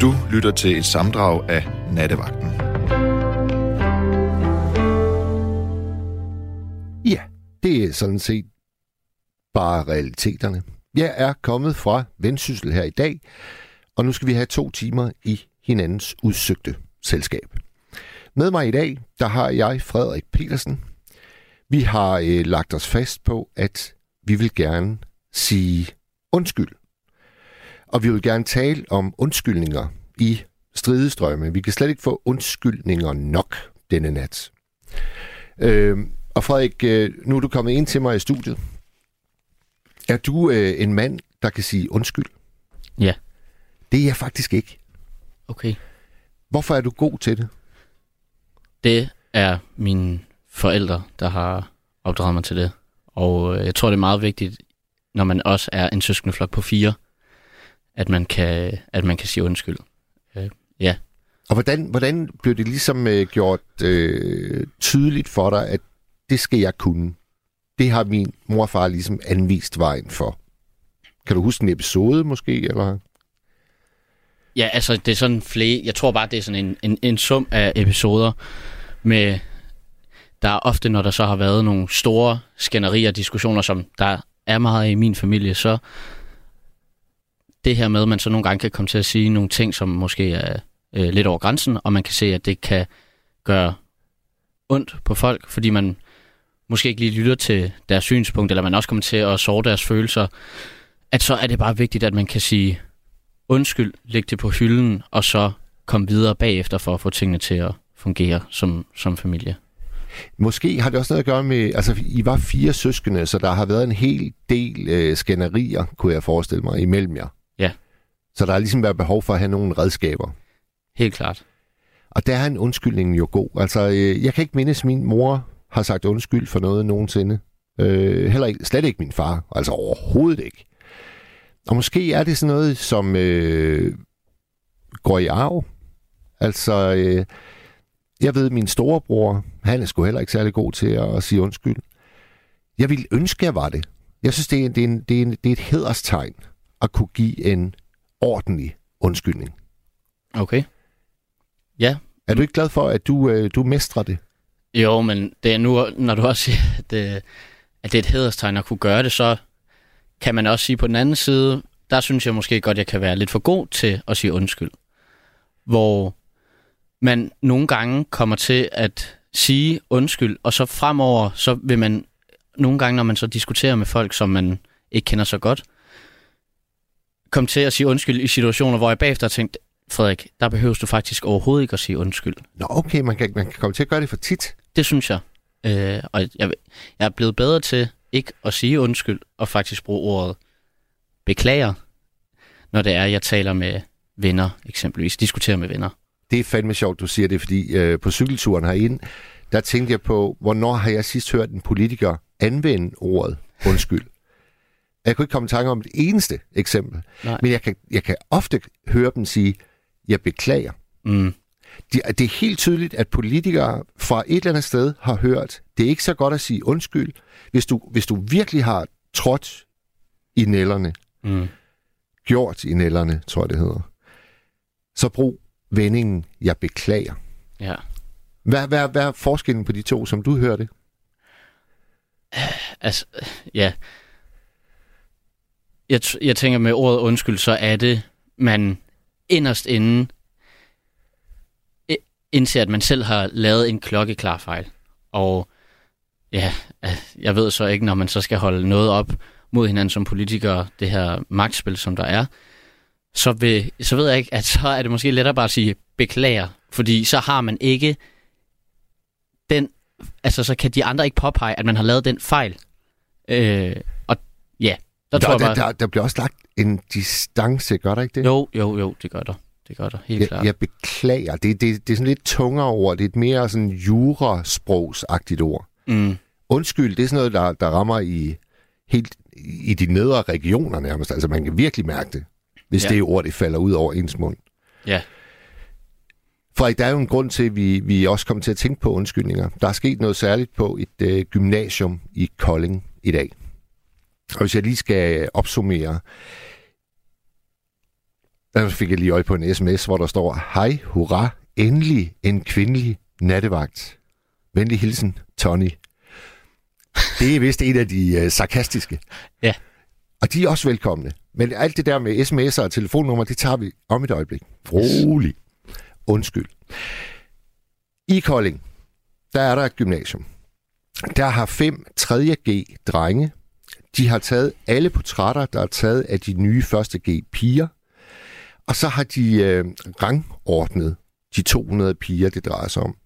Du lytter til et samdrag af Nattevagten. Ja, det er sådan set bare realiteterne. Jeg er kommet fra Vendsyssel her i dag, og nu skal vi have to timer i hinandens udsøgte selskab. Med mig i dag, der har jeg Frederik Petersen. Vi har øh, lagt os fast på, at vi vil gerne sige undskyld. Og vi vil gerne tale om undskyldninger i stridestrømme. Vi kan slet ikke få undskyldninger nok denne nat. Øh, og Frederik, øh, nu er du kommet ind til mig i studiet. Er du øh, en mand, der kan sige undskyld? Ja. Det er jeg faktisk ikke. Okay. Hvorfor er du god til det? Det er mine forældre, der har opdraget mig til det. Og øh, jeg tror, det er meget vigtigt, når man også er en søskendeflok på fire, at man kan, at man kan sige undskyld. Øh, ja. Og hvordan, hvordan blev det ligesom øh, gjort øh, tydeligt for dig, at det skal jeg kunne? Det har min mor og far ligesom anvist vejen for. Kan du huske en episode måske, eller? Ja, altså det er sådan flere, jeg tror bare, det er sådan en, en, en sum af episoder med, der er ofte, når der så har været nogle store skænderier og diskussioner, som der er meget i min familie, så det her med, at man så nogle gange kan komme til at sige nogle ting, som måske er øh, lidt over grænsen, og man kan se, at det kan gøre ondt på folk, fordi man måske ikke lige lytter til deres synspunkt, eller man også kommer til at såre deres følelser, at så er det bare vigtigt, at man kan sige undskyld, lægge det på hylden, og så komme videre bagefter for at få tingene til at fungere som, som familie. Måske har det også noget at gøre med, altså I var fire søskende, så der har været en hel del øh, skænderier, kunne jeg forestille mig, imellem jer. Så der har ligesom været behov for at have nogle redskaber. Helt klart. Og der er en undskyldning jo god. Altså, øh, jeg kan ikke mindes, min mor har sagt undskyld for noget nogensinde. Øh, heller ikke, slet ikke min far. Altså overhovedet ikke. Og måske er det sådan noget, som øh, går i arv. Altså, øh, jeg ved, min storebror, han er sgu heller ikke særlig god til at, at sige undskyld. Jeg ville ønske, jeg var det. Jeg synes, det er, det er, en, det er, en, det er et hederstegn at kunne give en ordentlig undskyldning. Okay. Ja. Er du ikke glad for, at du, øh, du mestrer det? Jo, men det er nu, når du også siger, at det, at det er et hederstegn at kunne gøre det, så kan man også sige på den anden side, der synes jeg måske godt, jeg kan være lidt for god til at sige undskyld. Hvor man nogle gange kommer til at sige undskyld, og så fremover, så vil man nogle gange, når man så diskuterer med folk, som man ikke kender så godt, komme til at sige undskyld i situationer, hvor jeg bagefter har tænkt, Frederik, der behøves du faktisk overhovedet ikke at sige undskyld. Nå, okay, man kan, man kan komme til at gøre det for tit. Det synes jeg. Øh, og jeg, jeg er blevet bedre til ikke at sige undskyld, og faktisk bruge ordet beklager, når det er, jeg taler med venner, eksempelvis. Diskuterer med venner. Det er fandme sjovt, du siger det, fordi øh, på cykelturen herinde, der tænkte jeg på, hvornår har jeg sidst hørt en politiker anvende ordet undskyld? Jeg kunne ikke komme i tanke om et eneste eksempel. Nej. Men jeg kan, jeg kan ofte høre dem sige, jeg beklager. Mm. Det, det er helt tydeligt, at politikere fra et eller andet sted har hørt, det er ikke så godt at sige undskyld, hvis du, hvis du virkelig har trådt i nælderne, Mm. gjort i nælderne, tror jeg det hedder, så brug vendingen, jeg beklager. Ja. Hvad, hvad, hvad er forskellen på de to, som du hørte? Altså, ja. Jeg, t- jeg tænker med ordet undskyld, så er det, man inderst inde indser, at man selv har lavet en klokkeklar fejl. Og ja, jeg ved så ikke, når man så skal holde noget op mod hinanden som politikere, det her magtspil, som der er, så, vil, så ved jeg ikke, at så er det måske lettere bare at sige beklager, fordi så har man ikke den, altså så kan de andre ikke påpege, at man har lavet den fejl. Øh, ja, der tror der, jeg bare... der, der bliver også lagt en distance, gør der ikke det? Jo, jo, jo, det gør der. Det gør der, helt jeg, klart. jeg beklager. Det, det, det er sådan lidt tungere ord. Det er et mere sådan jurasprogsagtigt ord. Mm, Undskyld, det er sådan noget, der, der rammer i helt i de nedre regioner nærmest. Altså man kan virkelig mærke det, hvis ja. det ord, det falder ud over ens mund. ja, Frederik, der er jo en grund til, at vi, vi også kommer til at tænke på undskyldninger. Der er sket noget særligt på et øh, gymnasium i Kolding i dag. Og hvis jeg lige skal opsummere. Der fik jeg lige øje på en sms, hvor der står, Hej, hurra, endelig en kvindelig nattevagt. Venlig hilsen, Tony. Det er vist en af de uh, sarkastiske. Ja. Og de er også velkomne. Men alt det der med sms'er og telefonnummer, det tager vi om et øjeblik. Rolig. Undskyld. I Kolding, der er der et gymnasium. Der har fem 3.G drenge. De har taget alle portrætter, der er taget af de nye første G-piger, Og så har de øh, rangordnet de 200 piger, det drejer sig om.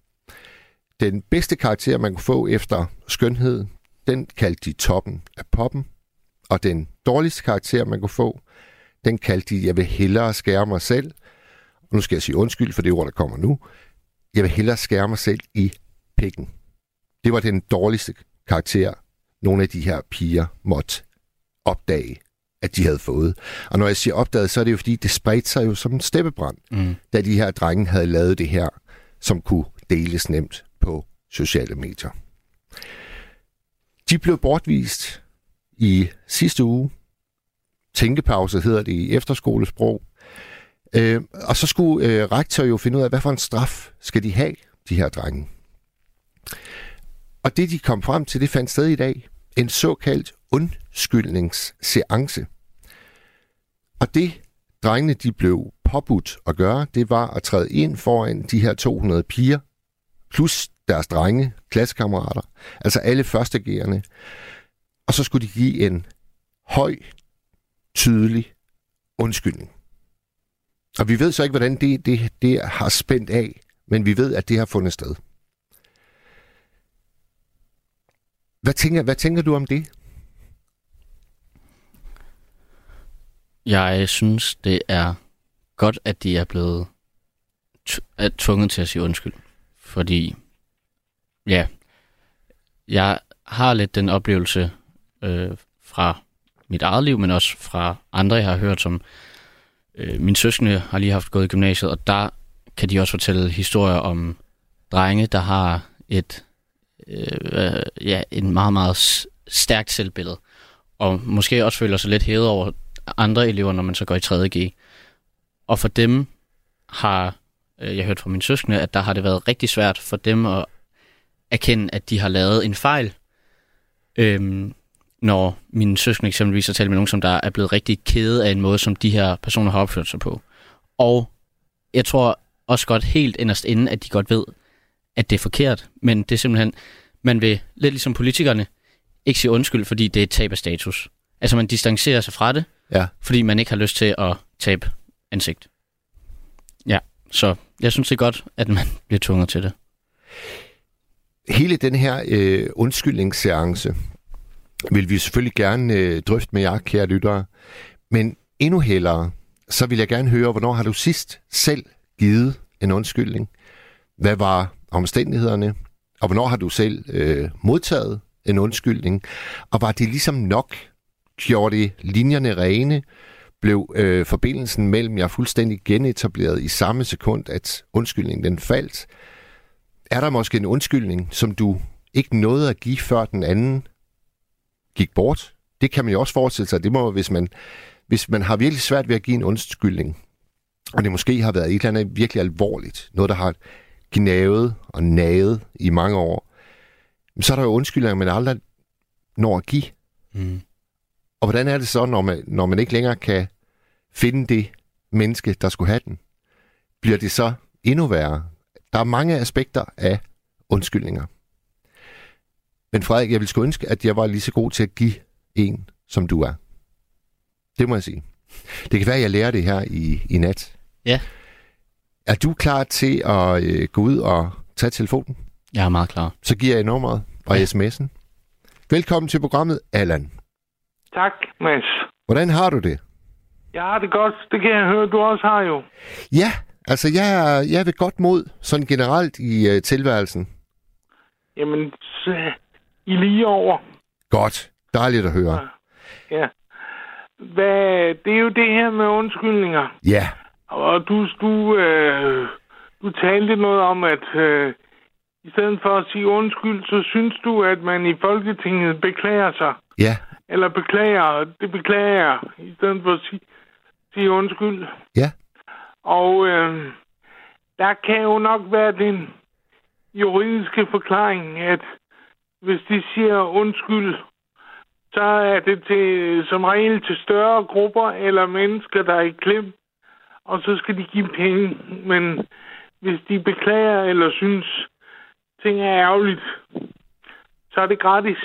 Den bedste karakter, man kunne få efter skønhed, den kaldte de toppen af poppen. Og den dårligste karakter, man kunne få, den kaldte de, jeg vil hellere skære mig selv. Og nu skal jeg sige undskyld for det ord, der kommer nu. Jeg vil hellere skære mig selv i pikken. Det var den dårligste karakter, nogle af de her piger måtte opdage, at de havde fået. Og når jeg siger opdaget, så er det jo fordi, det spredte sig jo som en steppebrand, mm. da de her drenge havde lavet det her, som kunne deles nemt på sociale medier. De blev bortvist i sidste uge. Tænkepause hedder det i efterskolesprog. Øh, og så skulle øh, rektor jo finde ud af, hvad for en straf skal de have, de her drenge. Og det, de kom frem til, det fandt sted i dag. En såkaldt undskyldningsseance. Og det, drengene de blev påbudt at gøre, det var at træde ind foran de her 200 piger, plus deres drenge, klassekammerater, altså alle førstegærende. Og så skulle de give en høj, tydelig undskyldning. Og vi ved så ikke, hvordan det, det, det har spændt af, men vi ved, at det har fundet sted. Hvad tænker, hvad tænker du om det? Jeg synes, det er godt, at de er blevet er tvunget til at sige undskyld. Fordi, ja, jeg har lidt den oplevelse øh, fra mit eget liv, men også fra andre, jeg har hørt, som øh, min søskende har lige haft gået i gymnasiet, og der kan de også fortælle historier om drenge, der har et Øh, øh, ja, en meget, meget stærkt selvbillede. Og måske også føler sig lidt hævet over andre elever, når man så går i 3.G. Og for dem har, øh, jeg hørt fra min søskende, at der har det været rigtig svært for dem at erkende, at de har lavet en fejl. Øhm, når min søskende eksempelvis har talt med nogen, som der er blevet rigtig kede af en måde, som de her personer har opført sig på. Og jeg tror også godt helt inderst inden, at de godt ved, at det er forkert, men det er simpelthen, man vil, lidt ligesom politikerne, ikke sige undskyld, fordi det er et tab af status. Altså man distancerer sig fra det, ja. fordi man ikke har lyst til at tabe ansigt. Ja, så jeg synes det er godt, at man bliver tvunget til det. Hele den her øh, undskyldningsseance vil vi selvfølgelig gerne øh, drøfte med jer, kære lyttere. Men endnu hellere, så vil jeg gerne høre, hvornår har du sidst selv givet en undskyldning? Hvad var omstændighederne? Og hvornår har du selv øh, modtaget en undskyldning? Og var det ligesom nok? Gjorde det linjerne rene? Blev øh, forbindelsen mellem jer fuldstændig genetableret i samme sekund, at undskyldningen den faldt? Er der måske en undskyldning, som du ikke nåede at give, før den anden gik bort? Det kan man jo også forestille sig. Det må, hvis man, hvis man har virkelig svært ved at give en undskyldning, og det måske har været et eller andet virkelig alvorligt, noget, der har gnavet og naget i mange år, så er der jo undskyldninger, man aldrig når at give. Mm. Og hvordan er det så, når man, når man ikke længere kan finde det menneske, der skulle have den? Bliver det så endnu værre? Der er mange aspekter af undskyldninger. Men Frederik, jeg vil sgu ønske, at jeg var lige så god til at give en, som du er. Det må jeg sige. Det kan være, at jeg lærer det her i, i nat. Ja. Er du klar til at øh, gå ud og tage telefonen? Jeg er meget klar. Så giver jeg nummeret og ja. sms'en. Velkommen til programmet, Allan. Tak, Mads. Hvordan har du det? Jeg har det godt. Det kan jeg høre, du også har jo. Ja, altså jeg er, jeg er ved godt mod, sådan generelt i uh, tilværelsen. Jamen, så, i lige over. Godt. Dejligt at høre. Ja. ja. Hvad, det er jo det her med undskyldninger. Ja. Og du, du, øh, du talte noget om, at øh, i stedet for at sige undskyld, så synes du, at man i Folketinget beklager sig. Ja. Eller beklager, det beklager jeg, i stedet for at sige, sige undskyld. Ja. Og øh, der kan jo nok være den juridiske forklaring, at hvis de siger undskyld, så er det til, som regel til større grupper eller mennesker, der er i klem, og så skal de give penge. Men hvis de beklager eller synes, ting er ærgerligt, så er det gratis.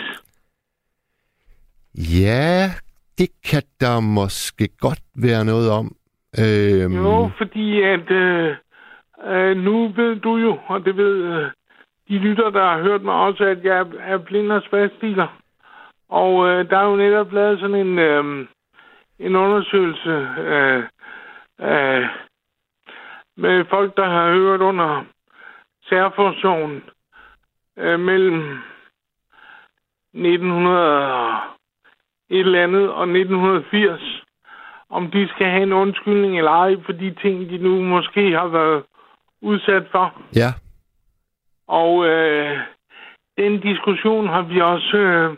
Ja, det kan der måske godt være noget om. Øhm, Jo, fordi at øh, øh, nu ved du jo, og det ved øh, de lytter, der har hørt mig også, at jeg er- blind og spastiker. Og øh, der er jo netop lavet sådan en, øh, en undersøgelse øh, øh, med folk, der har hørt under særforsorgen øh, mellem 1900 og et eller andet og 1980 om de skal have en undskyldning eller ej for de ting, de nu måske har været udsat for. Ja, Og øh, den diskussion har vi også øh,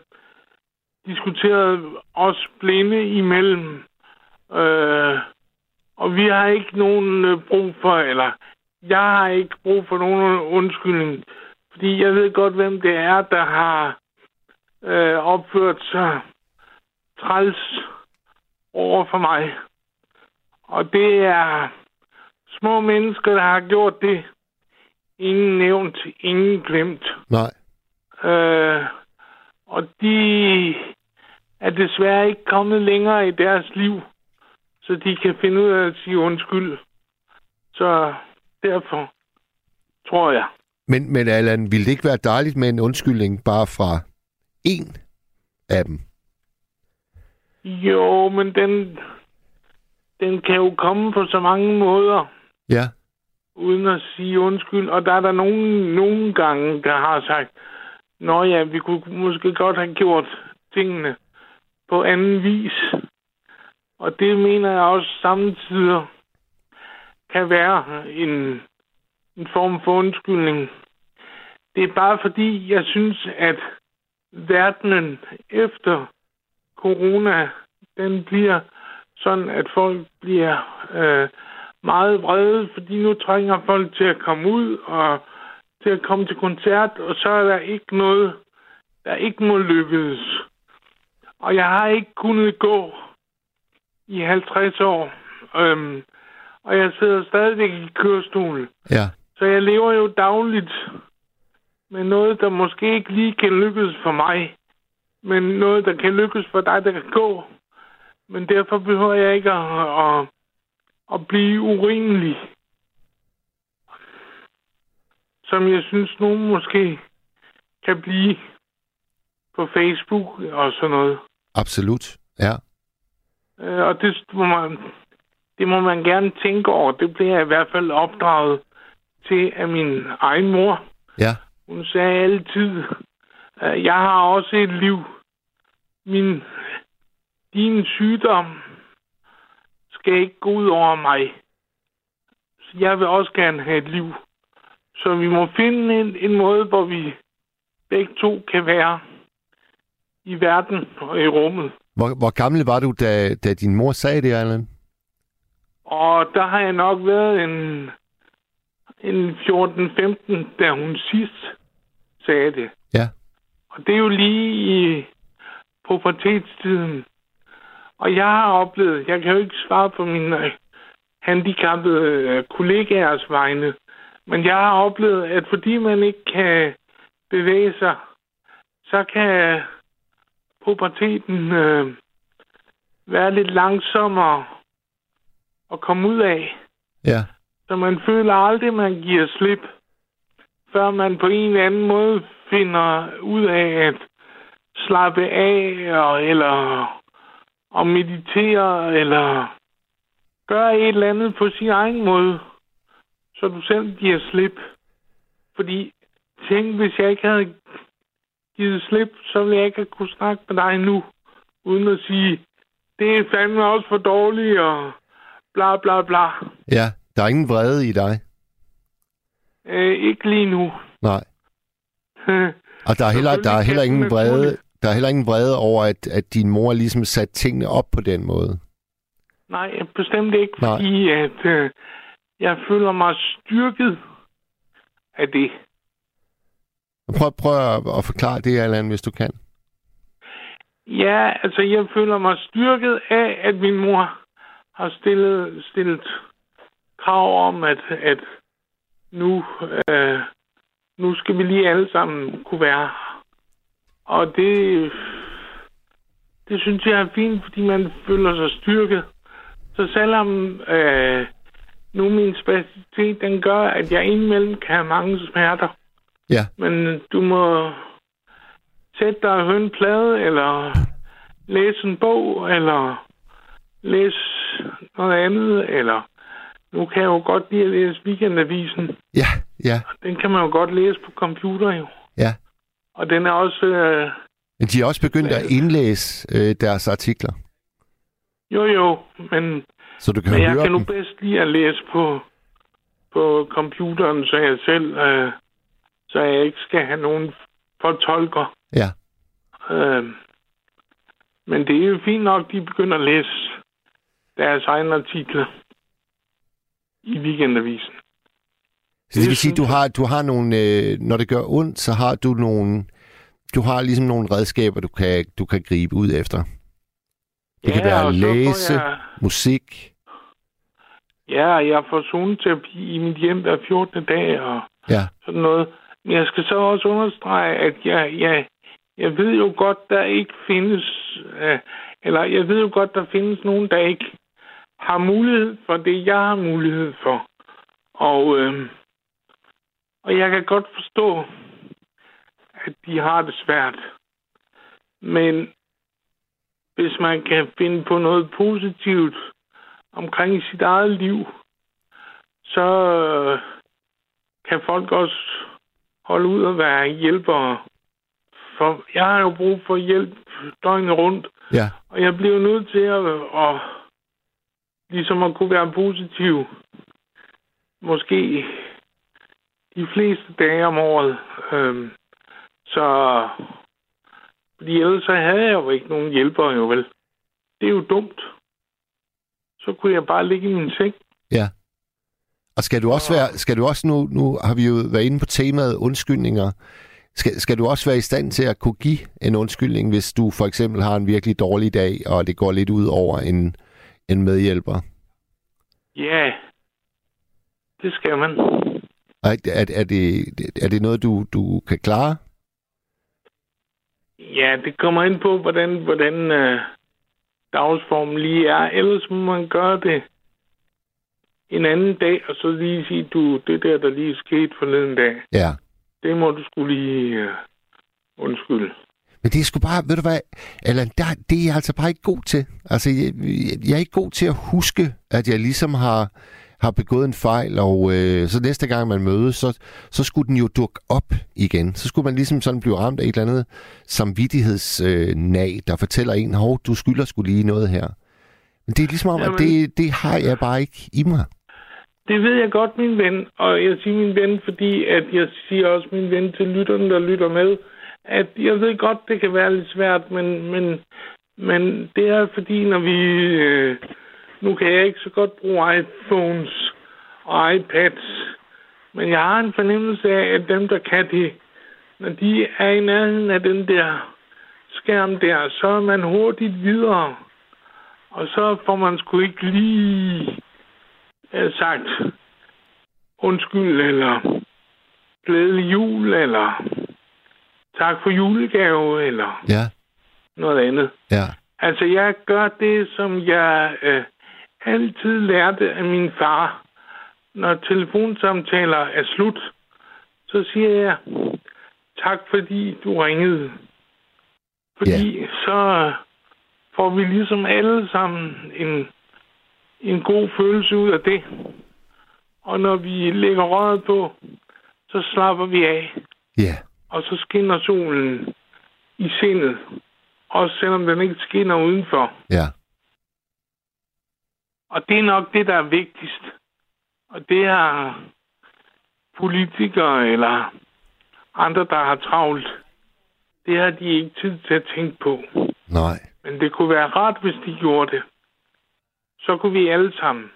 diskuteret os blinde imellem. Øh, og vi har ikke nogen øh, brug for, eller jeg har ikke brug for nogen undskyldning. Fordi jeg ved godt, hvem det er, der har øh, opført sig træls over for mig. Og det er små mennesker, der har gjort det. Ingen nævnt, ingen glemt. nej. Øh, og de er desværre ikke kommet længere i deres liv, så de kan finde ud af at sige undskyld. Så derfor tror jeg. Men, men Allan, ville det ikke være dejligt med en undskyldning bare fra en af dem? Jo, men den, den kan jo komme på så mange måder, Ja, uden at sige undskyld. Og der er der nogen, nogle gange, der har sagt, Nå ja, vi kunne måske godt have gjort tingene på anden vis. Og det mener jeg også samtidig kan være en, en form for undskyldning. Det er bare fordi, jeg synes, at verdenen efter corona, den bliver sådan, at folk bliver øh, meget vrede, fordi nu trænger folk til at komme ud og til at komme til koncert, og så er der ikke noget, der ikke må lykkes. Og jeg har ikke kunnet gå i 50 år, øhm, og jeg sidder stadigvæk i kørestol. ja, Så jeg lever jo dagligt med noget, der måske ikke lige kan lykkes for mig, men noget, der kan lykkes for dig, der kan gå. Men derfor behøver jeg ikke at, at, at blive urimelig. Som jeg synes, nogen måske kan blive på Facebook og sådan noget. absolut. Ja, Øh, og det må, man, det må man gerne tænke over. Det bliver jeg i hvert fald opdraget til af min egen mor. ja, Hun sagde altid, at jeg har også et liv. Min, din sygdom skal ikke gå ud over mig. Så jeg vil også gerne have et liv. Så vi må finde en, en måde, hvor vi begge to kan være i verden og i rummet. Hvor, hvor gammel var du, da, da din mor sagde det, Allan? Og der har jeg nok været en, en 14-15, da hun sidst sagde det. Ja, Og det er jo lige i pubertetstiden. Og jeg har oplevet, jeg kan jo ikke svare på mine handicappede øh, kollegaers vegne, men jeg har oplevet, at fordi man ikke kan bevæge sig, så kan puberteten øh, være lidt langsommere at komme ud af. ja, Så man føler aldrig, man giver slip, før man på en eller anden måde finder ud af at slappe af, og, eller at meditere, eller gøre et eller andet på sin egen måde, så du selv giver slip. Fordi tænk, hvis jeg ikke havde givet slip, så ville jeg ikke kunne snakke med dig nu, uden at sige, det er fandme også for dårligt, og bla bla bla. ja. Der er ingen vrede i dig. Øh, ikke lige nu. Nej. Og der er heller, der er heller ingen vrede, der er heller ingen vrede over, at, at din mor ligesom satte tingene op på den måde. Nej, bestemt ikke, Nej. fordi at øh, jeg føler mig styrket af det. Prøv, prøv at, at forklare det, Allan, hvis du kan. Ja, altså jeg føler mig styrket af, at min mor har stillet, stillet krav om, at, at nu, øh, nu skal vi lige alle sammen kunne være. Og det, det synes jeg er fint, fordi man føler sig styrket. Så selvom øh, nu min spacitet, den gør, at jeg indimellem kan have mange smerter, Ja, men du må sætte dig og høre en plade, eller læse en bog, eller læse noget andet, eller nu kan jeg jo godt lide at læse Weekendavisen. ja, ja, Den kan man jo godt læse på computer jo. ja. Og den er også... Øh, Men de er også begyndt at indlæse øh, deres artikler, jo jo, men, så du kan men jeg høre kan nu dem. bedst lide at læse på, på computeren, så jeg selv... Øh, så jeg ikke skal have nogen fortolker. Ja, Øh, men det er jo fint nok, de begynder at læse deres egne artikler i weekendavisen. så det vil Det sige, du har, du har nogle, øh, når det gør ondt, så har du nogle, du har ligesom nogle redskaber, du kan, du kan gribe ud efter. Det kan være får læse. Jeg, Musik. ja, jeg får zoneterapi i mit hjem hver 14. dag og Ja, sådan noget. Jeg skal så også understrege, at jeg, jeg, jeg ved jo godt, der ikke findes, øh, eller jeg ved jo godt, der findes nogen, der ikke har mulighed for det, jeg har mulighed for. Og, øh, og jeg kan godt forstå, at de har det svært. Men hvis man kan finde på noget positivt omkring sit eget liv, så øh, kan folk også holde ud og være hjælpere. For jeg har jo brug for hjælp døgnet rundt, ja, og jeg bliver nødt til at, at ligesom at kunne være positiv. Måske de fleste dage om året. Øhm, så fordi ellers så havde jeg jo ikke nogen hjælpere jo vel. Det er jo dumt. Så kunne jeg bare ligge i min seng. ja. Og skal du også være, skal du også nu, nu har vi jo været inde på temaet undskyldninger. Skal, skal du også være i stand til at kunne give en undskyldning, hvis du for eksempel har en virkelig dårlig dag, og det går lidt ud over en, en medhjælper? Ja, det skal man. Er, er, er, det, er det noget, du, du kan klare? Ja, det kommer ind på, hvordan, hvordan øh, dagsformen lige er. Ellers må man gøre det en anden dag, og så lige sige, du, det der, der lige skete forleden dag, Ja. det må du skulle lige øh, undskylde. Men det er sgu bare, ved du hvad, Allan, der, det er jeg altså bare ikke god til. Altså, jeg, jeg er ikke god til at huske, at jeg ligesom har, har begået en fejl, og øh, så næste gang man mødes, så, så skulle den jo dukke op igen. Så skulle man ligesom sådan blive ramt af et eller andet samvittighedsnag, øh, der fortæller en, hov, du skylder skulle lige noget her. Men det er ligesom om, at Jamen- det, det har jeg bare ikke i mig. Det ved jeg godt, min ven. Og jeg siger min ven, fordi at jeg siger også min ven til lytterne, der lytter med, at jeg ved godt, det kan være lidt svært, men, men, men det er fordi, når vi... Øh, nu kan jeg ikke så godt bruge iPhones og iPads, men jeg har en fornemmelse af, at dem, der kan det, når de er i nærheden af den der skærm der, så er man hurtigt videre. Og så får man sgu ikke lige øh, sagt undskyld, eller glædelig jul, eller tak for julegave, eller Ja, noget andet. ja, Altså, jeg gør det, som jeg øh, altid lærte af min far. Når telefonsamtaler er slut, så siger jeg, tak fordi du ringede. Fordi så får vi ligesom alle sammen en, en god følelse ud af det. Og når vi lægger røret på, så slapper vi af. ja, Og så skinner solen i sindet. Også selvom den ikke skinner udenfor. ja. Og det er nok det, der er vigtigst. Og det har politikere eller andre, der har travlt, det har de ikke tid til at tænke på. Nej. Men det kunne være rart, hvis de gjorde det. Så kunne vi alle sammen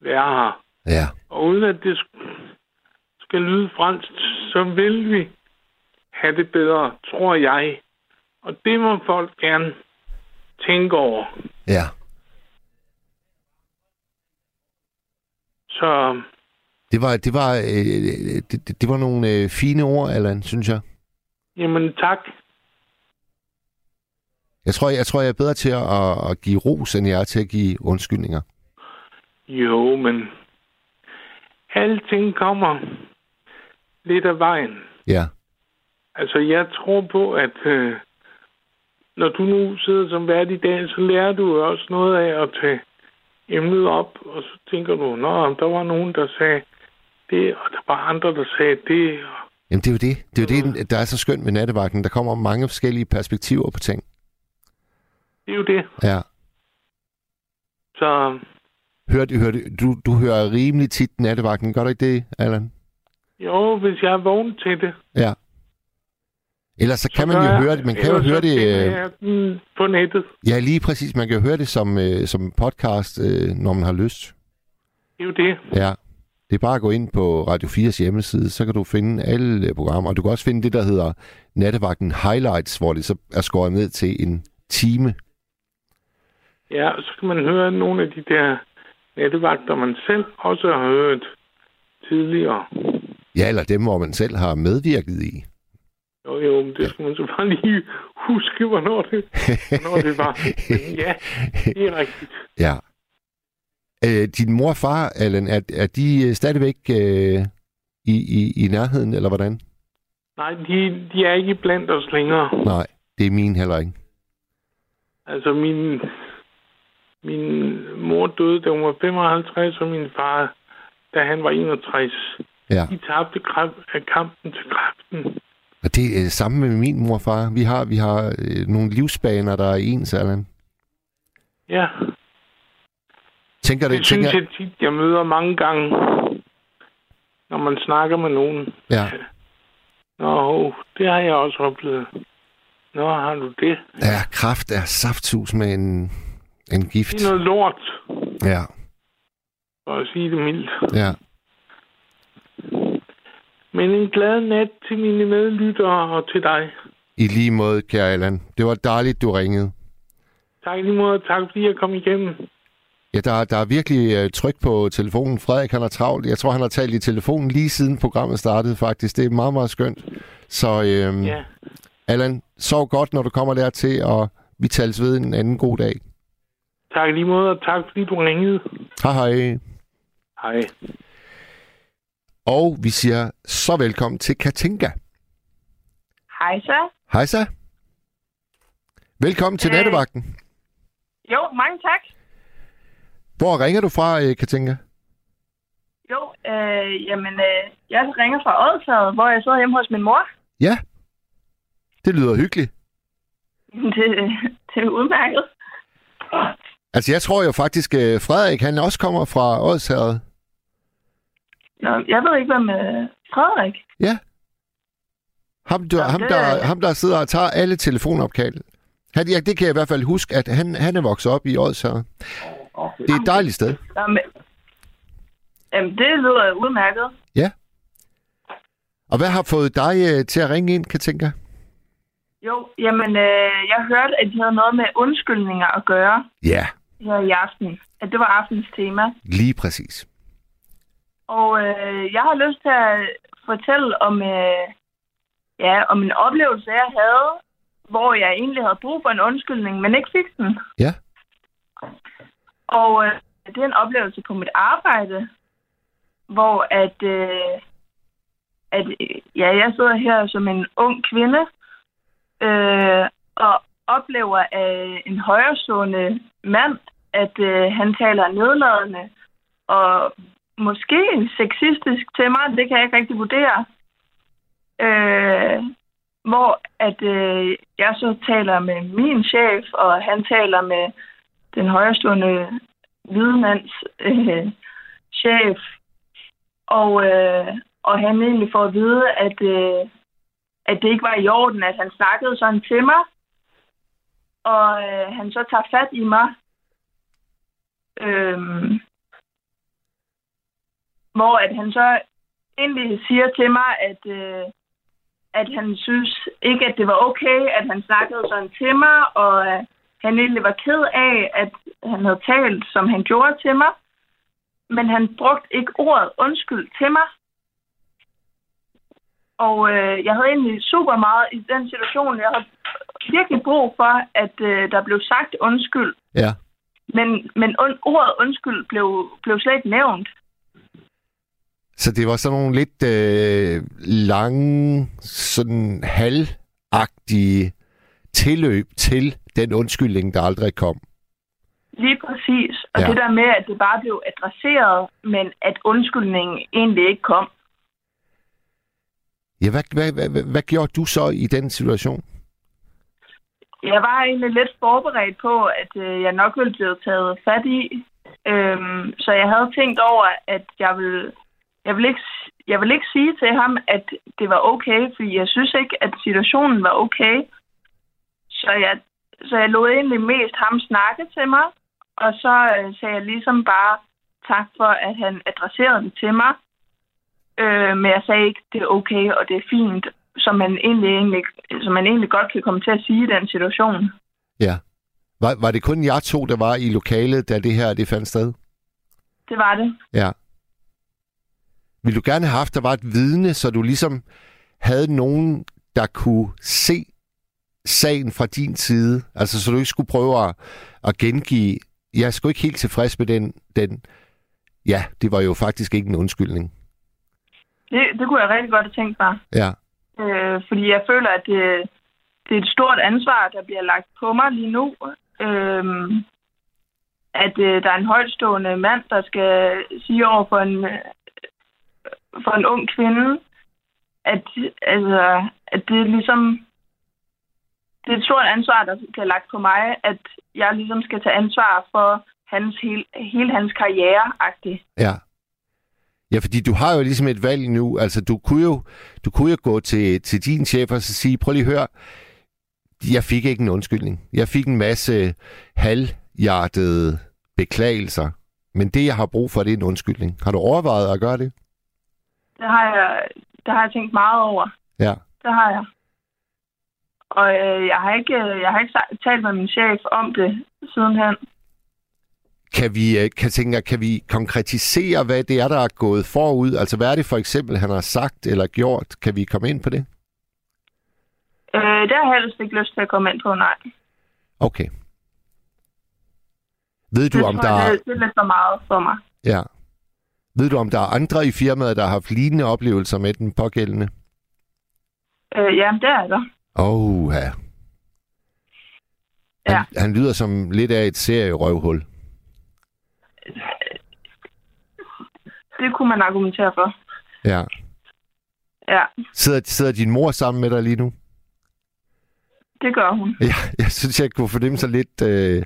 være her. Ja. Og uden at det sk- skal lyde fransk, så vil vi have det bedre, tror jeg. Og det må folk gerne tænke over. Ja. Så Det var, det var, øh, det, det- det var nogle øh, fine ord, Allan, synes jeg. jamen tak. Jeg tror, jeg, tror, jeg er bedre til at, at, give ros, end jeg er til at give undskyldninger. Jo, men alting kommer lidt af vejen. Ja. Altså, jeg tror på, at øh, når du nu sidder som vært i dag, så lærer du også noget af at tage emnet op, og så tænker du, nå, der var nogen, der sagde det, og der var andre, der sagde det. Jamen, det er jo det. Det er jo det, der er så skønt ved nattevagten. Der kommer mange forskellige perspektiver på ting. Det er jo det. Ja. Så Hør, hør, du, du hører rimelig tit nattevagten. Gør du ikke det, Allan? jo, hvis jeg er vågen til det, Ja. Ellers så kan man jo jeg- høre det. Man kan jo høre så det... øh, på nettet. Ja, lige præcis. Man kan jo høre det som, øh, som podcast, øh, når man har lyst. Det er jo det. Ja. Det er bare at gå ind på Radio 4's hjemmeside, så kan du finde alle øh, programmer. Og du kan også finde det, der hedder Nattevagten Highlights, hvor det så er skåret ned til en time. Ja, så kan man høre nogle af de der nattevagter, man selv også har hørt tidligere. Ja, eller dem, hvor man selv har medvirket i. Jo, jo, det skal man så bare lige huske, hvornår det, hvornår det var. Men ja, det er rigtigt. Ja. Øh, din mor og far, Allan, er, er de øh, stadigvæk øh, i, i, i nærheden, eller hvordan? Nej, de, de er ikke blandt os længere. Nej, det er min heller ikke. Altså, min, min mor døde, da hun var 55, og min far, da han var 61. Ja. De tabte kræft, af kampen til kræften. Og det er det samme med min mor og far. Vi har, vi har øh, nogle livsbaner, der er ens, Allan. Ja, Tænker det det, synes tænker, jeg tit, jeg møder mange gange, når man snakker med nogen. ja, Nå, det har jeg også oplevet. Nå, har du det? ja, kraft er saftsus med en, en gift. Det er noget lort, Ja, for at sige det mildt. ja. Men en glad nat til mine medlyttere og til dig. I lige måde, kære Allan. Det var dejligt, du ringede. Tak lige måde, tak fordi jeg kom igennem. Ja, der, der er virkelig øh, tryk på telefonen. Frederik, han er travlt. Jeg tror, han har talt i telefonen lige siden programmet startede, faktisk. Det er meget, meget skønt. Så øhm, Ja, Allan, sov godt, når du kommer dertil, og vi tales ved en anden god dag. Tak lige måde, og tak fordi du ringede. Hej hej. Hej. Og vi siger så velkommen til Katinka. Hej så. Hej så. Velkommen til Øh. nattevagten. Jo, mange tak. Hvor ringer du fra, øh, Katinka? Jo, øh, jamen, øh, jeg ringer fra Odshavet, hvor jeg sidder hjemme hos min mor. Ja, det lyder hyggeligt. Det, det er udmærket. Altså, jeg tror jo faktisk, øh, Frederik, han også kommer fra Odsherred. Nå, jeg ved ikke, hvem øh, Frederik. Ja. Ham, der, Nå, ham, det- der, ham, der sidder og tager alle telefonopkald. Han, ja, det kan jeg i hvert fald huske, at han, han er vokset op i Odsherred. Det er et dejligt sted. Nå, men, jamen, det lyder udmærket. Og hvad har fået dig øh, til at ringe ind, Katinka? Jo, jamen, øh, jeg hørte, at de havde noget med undskyldninger at gøre Ja, her i aften. At det var aftens tema. lige præcis. Og øh, jeg har lyst til at fortælle om, øh, ja, om en oplevelse, jeg havde, hvor jeg egentlig havde brug for en undskyldning, men ikke fik den. Ja. Og øh, det er en oplevelse på mit arbejde, hvor at, øh, at øh, ja, jeg sidder her som en ung kvinde øh, og oplever af en højrestående mand, at øh, han taler nedladende og måske sexistisk til mig, det kan jeg ikke rigtig vurdere. Øh, hvor at øh, jeg så taler med min chef, og han taler med den højrestående hvidemands øh, chef. Og, øh, og han egentlig får at vide, at, øh, at det ikke var i orden, at han snakkede sådan til mig. Og øh, han så tager fat i mig Øhm, hvor at han så egentlig siger til mig, at, øh, at han synes ikke, at det var okay, at han snakkede sådan til mig, og øh, han egentlig var ked af, at han havde talt, som han gjorde til mig. Men han brugte ikke ordet undskyld til mig. Og øh, jeg havde egentlig super meget i den situation. Jeg havde virkelig brug for, at øh, der blev sagt undskyld. Ja. Men, men un- ordet undskyld blev, blev slet ikke nævnt. Så det var sådan nogle lidt øh, lange, sådan halvagtige tilløb til den undskyldning, der aldrig kom. Lige præcis. Og Ja. det der med, at det bare blev adresseret, men at undskyldningen egentlig ikke kom. Ja, hvad, hvad, hvad, hvad, hvad gjorde du så i den situation? Jeg var egentlig lidt forberedt på, at øh, jeg nok ville blive taget fat i. Øhm, så jeg havde tænkt over, at jeg ville, jeg ville ikke, jeg ville ikke sige til ham, at det var okay, fordi jeg synes ikke, at situationen var okay. Så jeg, så jeg lod egentlig mest ham snakke til mig, og så øh, sagde jeg ligesom bare tak for, at han adresserede det til mig. Øh, men jeg sagde ikke, det er okay, og det er fint, som man egentlig, egentlig, som man egentlig godt kan komme til at sige i den situation. Ja. Var, var det kun jer to, der var i lokalet, da det her det fandt sted? Det var det. Ja. Vil du gerne have haft, der var et vidne, så du ligesom havde nogen, der kunne se sagen fra din side? Altså, så du ikke skulle prøve at, at gengive... Jeg er sgu ikke helt tilfreds med den, den... Ja, det var jo faktisk ikke en undskyldning. Det. Det kunne jeg rigtig godt have tænkt mig. Ja, Øh, fordi jeg føler, at det, det er et stort ansvar, der bliver lagt på mig lige nu. Øh, at øh, der er en højtstående mand, der skal sige over for en, øh, for en ung kvinde, at, altså, at det er ligesom... Det er et stort ansvar, der bliver lagt på mig, at jeg ligesom skal tage ansvar for hans hele, hele hans karriere -agtigt. ja. Ja, fordi du har jo ligesom et valg nu. Altså, du kunne jo, du kunne jo gå til, til din chef og så sige, prøv lige at høre, jeg fik ikke en undskyldning. Jeg fik en masse halvhjertede beklagelser. Men det, jeg har brug for, det er en undskyldning. Har du overvejet at gøre det? Det har jeg, det har jeg tænkt meget over. Ja. Det har jeg. Og øh, jeg har ikke, jeg har ikke talt med min chef om det sidenhen. Kan vi, øh, kan, tænke, kan vi konkretisere, hvad det er, der er gået forud? Altså, hvad er det for eksempel, han har sagt eller gjort? Kan vi komme ind på det? Øh, det har jeg helst ikke lyst til at komme ind på, nej. Okay. Ved du, det om tror der jeg, er... det, er lidt for meget for mig. Ja. Ved du, om der er andre i firmaet, der har haft lignende oplevelser med den pågældende? Øh, ja, det er der. Åh, ja. Ja. Han, han lyder som lidt af et serierøvhul. Det kunne man argumentere for. Ja. Ja, Sidder, sidder din mor sammen med dig lige nu? det gør hun. Ja, jeg synes, jeg kunne fornemme sig lidt, øh,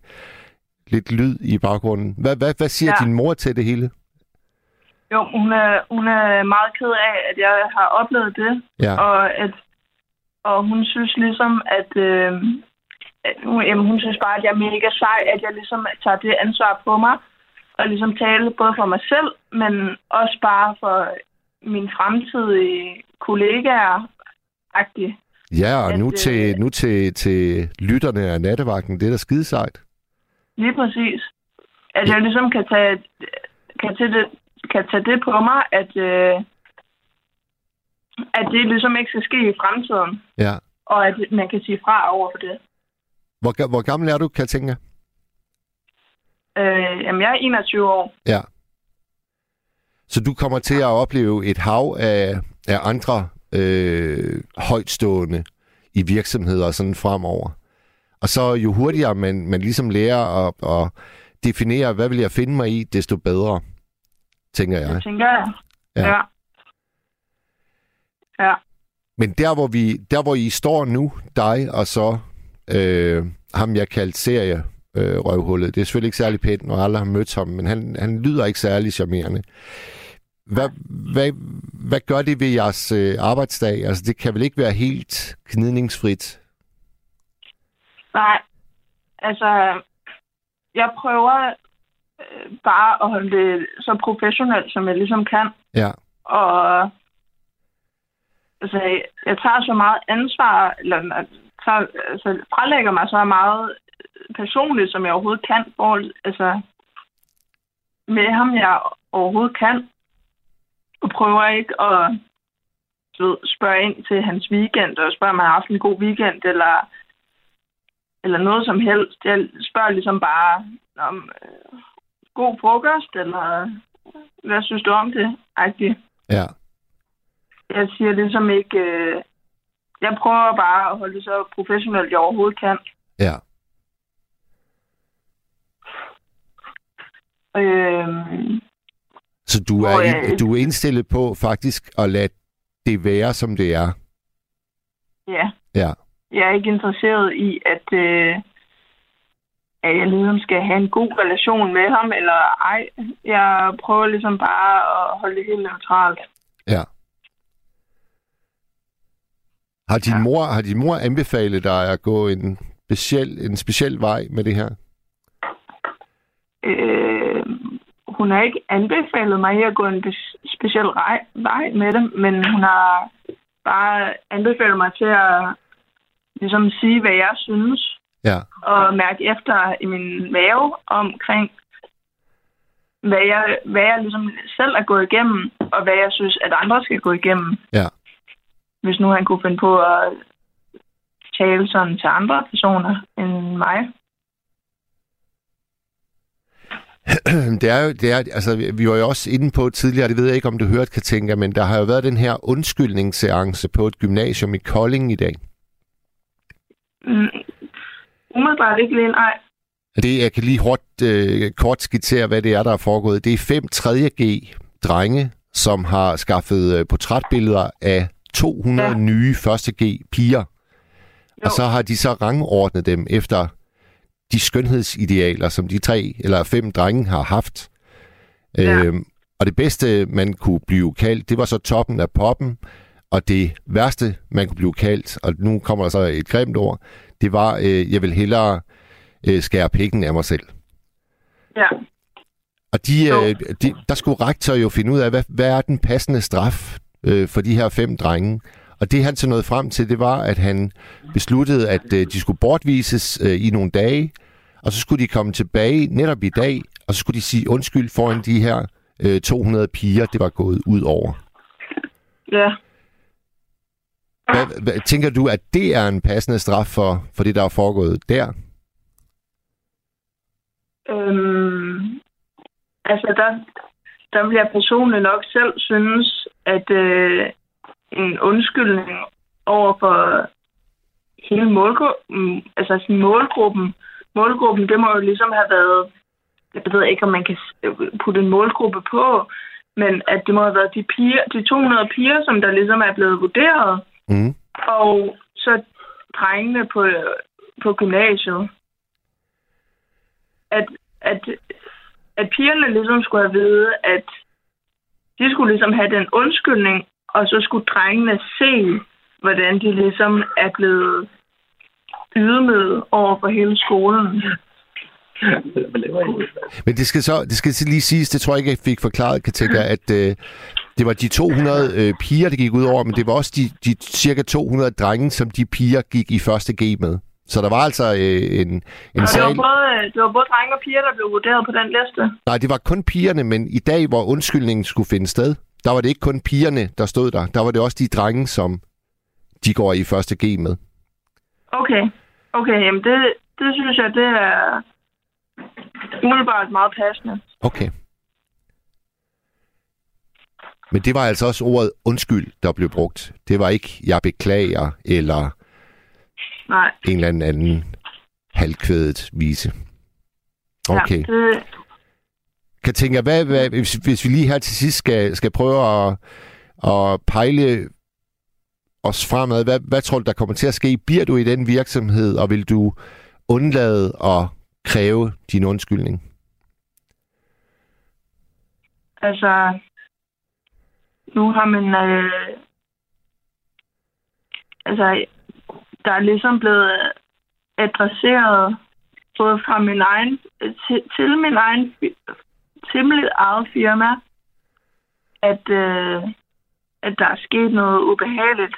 lidt lyd i baggrunden. Hvad, hvad, hvad siger ja. Din mor til det hele? Jo, hun er, hun er meget ked af, at jeg har oplevet det. Ja, Og, at, og hun synes ligesom, at, øh, at jamen, hun synes bare, at jeg er mega sej, at jeg ligesom tager det ansvar på mig. Og ligesom tale både for mig selv, men også bare for mine fremtidige kollegaer. -agtigt. ja og at, nu, øh, til, nu til, til lytterne af nattevagten, det er da skide sejt. Lige præcis. At jeg ligesom kan tage, kan tage, det, kan tage det på mig, at, øh, at det ligesom ikke skal ske i fremtiden. Ja. Og at man kan sige fra over for det. Hvor, hvor gammel er du, tænke? Øh, jamen, jeg er 21 år. Ja. Så du kommer til at opleve et hav af, af andre øh, højtstående i virksomheder sådan fremover. Og så jo hurtigere man, man ligesom lærer at, at definere, hvad vil jeg finde mig i, desto bedre, tænker jeg. Det tænker jeg. Ja. Ja. Ja. Men der hvor, vi, der, hvor I står nu, dig og så øh, ham, jeg kaldte serie øh, røvhullet. Det er selvfølgelig ikke særlig pænt, når alle har mødt ham, men han, han lyder ikke særlig charmerende. Hvad, hvad, hvad gør det ved jeres øh, arbejdsdag? Altså, det kan vel ikke være helt gnidningsfrit? Nej. Altså, jeg prøver øh, bare at holde det så professionelt, som jeg ligesom kan. Ja. Og altså, jeg, tager så meget ansvar, eller jeg tager, altså, frelægger mig så meget personligt, som jeg overhovedet kan, for, altså, med ham, jeg overhovedet kan. Og prøver ikke at du ved, spørge ind til hans weekend, og spørge, om han har haft en god weekend, eller, eller noget som helst. Jeg spørger ligesom bare om øh, god frokost, eller hvad synes du om det? Agtigt. Ja. Jeg siger ligesom ikke... Øh, jeg prøver bare at holde det så professionelt, jeg overhovedet kan. Ja. Øh, Så du er, jeg- du er indstillet på faktisk at lade det være, som det er. ja. Ja. Jeg er ikke interesseret i, at, øh, at jeg ligesom skal have en god relation med ham, eller ej. Jeg prøver ligesom bare at holde det helt neutralt. Ja. Har din, Ja. mor, har din mor anbefalet dig at gå en speciel, en speciel vej med det her? Øh, hun har ikke anbefalet mig at gå en speciel vej med det, men hun har bare anbefalet mig til at ligesom sige, hvad jeg synes, Ja. og mærke efter i min mave omkring, hvad jeg, hvad jeg ligesom selv er gået igennem, og hvad jeg synes, at andre skal gå igennem. Ja. Hvis nu han kunne finde på at tale sådan til andre personer end mig. det er jo, det er, altså, vi var jo også inde på tidligere, det ved jeg ikke, om du hørte, Katinka, men der har jo været den her undskyldningsseance på et gymnasium i Kolding i dag. Mm, umiddelbart ikke lige nej. Det, jeg kan lige hurtigt, øh, kort skitsere, hvad det er, der er foregået. Det er fem 3.G drenge, som har skaffet øh, portrætbilleder af 200 ja. Nye 1.G piger. Jo. Jo. Og så har de så rangordnet dem efter de skønhedsidealer, som de tre eller fem drenge har haft. Ja. Øhm, og det bedste, man kunne blive kaldt, det var så toppen af poppen. Og det værste, man kunne blive kaldt, og nu kommer der så et grimt ord, det var, øh, jeg vil hellere øh, skære pikken af mig selv. Ja. Og de, øh, de, der skulle rektor jo finde ud af, hvad, hvad er den passende straf øh, for de her fem drenge. Og det han så nåede frem til, det var, at han besluttede, at øh, de skulle bortvises øh, i nogle dage, og så skulle de komme tilbage netop i dag, og så skulle de sige undskyld foran de her øh, 200 piger, det var gået ud over. Ja. Hvad, hvad, tænker du, at det er en passende straf for, for det, der er foregået der? Øhm, altså, der, der vil jeg personligt nok selv synes, at øh, en undskyldning over for hele målgruppen, altså sådan målgruppen, målgruppen, det må jo ligesom have været, jeg ved ikke, om man kan putte en målgruppe på, men at det må have været de, piger, de 200 piger, som der ligesom er blevet vurderet, Mm. og så drengene på, på gymnasiet. At, at, at pigerne ligesom skulle have vide, at de skulle ligesom have den undskyldning, og så skulle drengene se, hvordan de ligesom er blevet ydmyget over for hele skolen. Men det skal så det skal lige siges, det tror jeg ikke, jeg fik forklaret, Katinka, at øh, det var de 200 øh, piger, det gik ud over, men det var også de, de cirka 200 drenge, som de piger gik i første G med. Så der var altså øh, en, en Og det var, både, det var både drenge og piger, der blev vurderet på den liste. Nej, det var kun pigerne, men i dag, hvor undskyldningen skulle finde sted, der var det ikke kun pigerne, der stod der. Der var det også de drenge, som de går i første G med. Okay. Okay, jamen det, det synes jeg, det er umiddelbart meget passende. Okay. Men det var altså også ordet undskyld, der blev brugt. Det var ikke, jeg beklager, eller Nej. en eller anden anden halvkvædet vise. Okay. Ja, det, Katinka, hvad, hvad, hvis, hvis vi lige her til sidst skal, skal prøve at, at pejle os fremad, hvad, hvad tror du, der kommer til at ske? Bliver du i den virksomhed, og vil du undlade at kræve din undskyldning? altså, nu har man, øh, altså, der er ligesom blevet adresseret både fra min egen, til, til min egen, til eget firma, at, øh, at der er sket noget ubehageligt,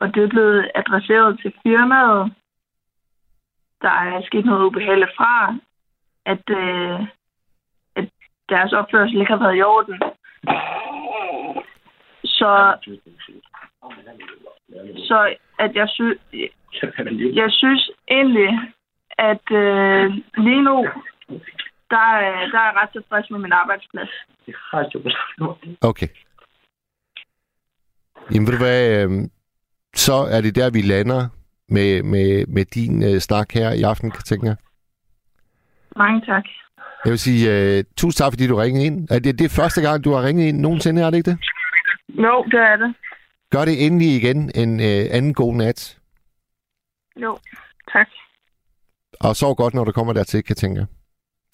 og det er blevet adresseret til firmaet. Der er sket noget ubehageligt fra, at, øh, at deres opførsel ikke har været i orden. Så, så at jeg, sy- jeg synes egentlig, at øh, lige nu, der, er- der er jeg ret tilfreds med min arbejdsplads. Okay. Jamen ved du hvad, øh, så er det der, vi lander med, med, med din øh, snak her i aften, kan jeg tænke. Mange tak. Jeg vil sige, øh, tusind tak, fordi du ringede ind. Er det, det er første gang, du har ringet ind nogensinde, er det ikke det? Jo, det er det. Gør det endelig igen en øh, anden god nat. Jo, tak. Og sov godt, når du kommer dertil, kan jeg tænke.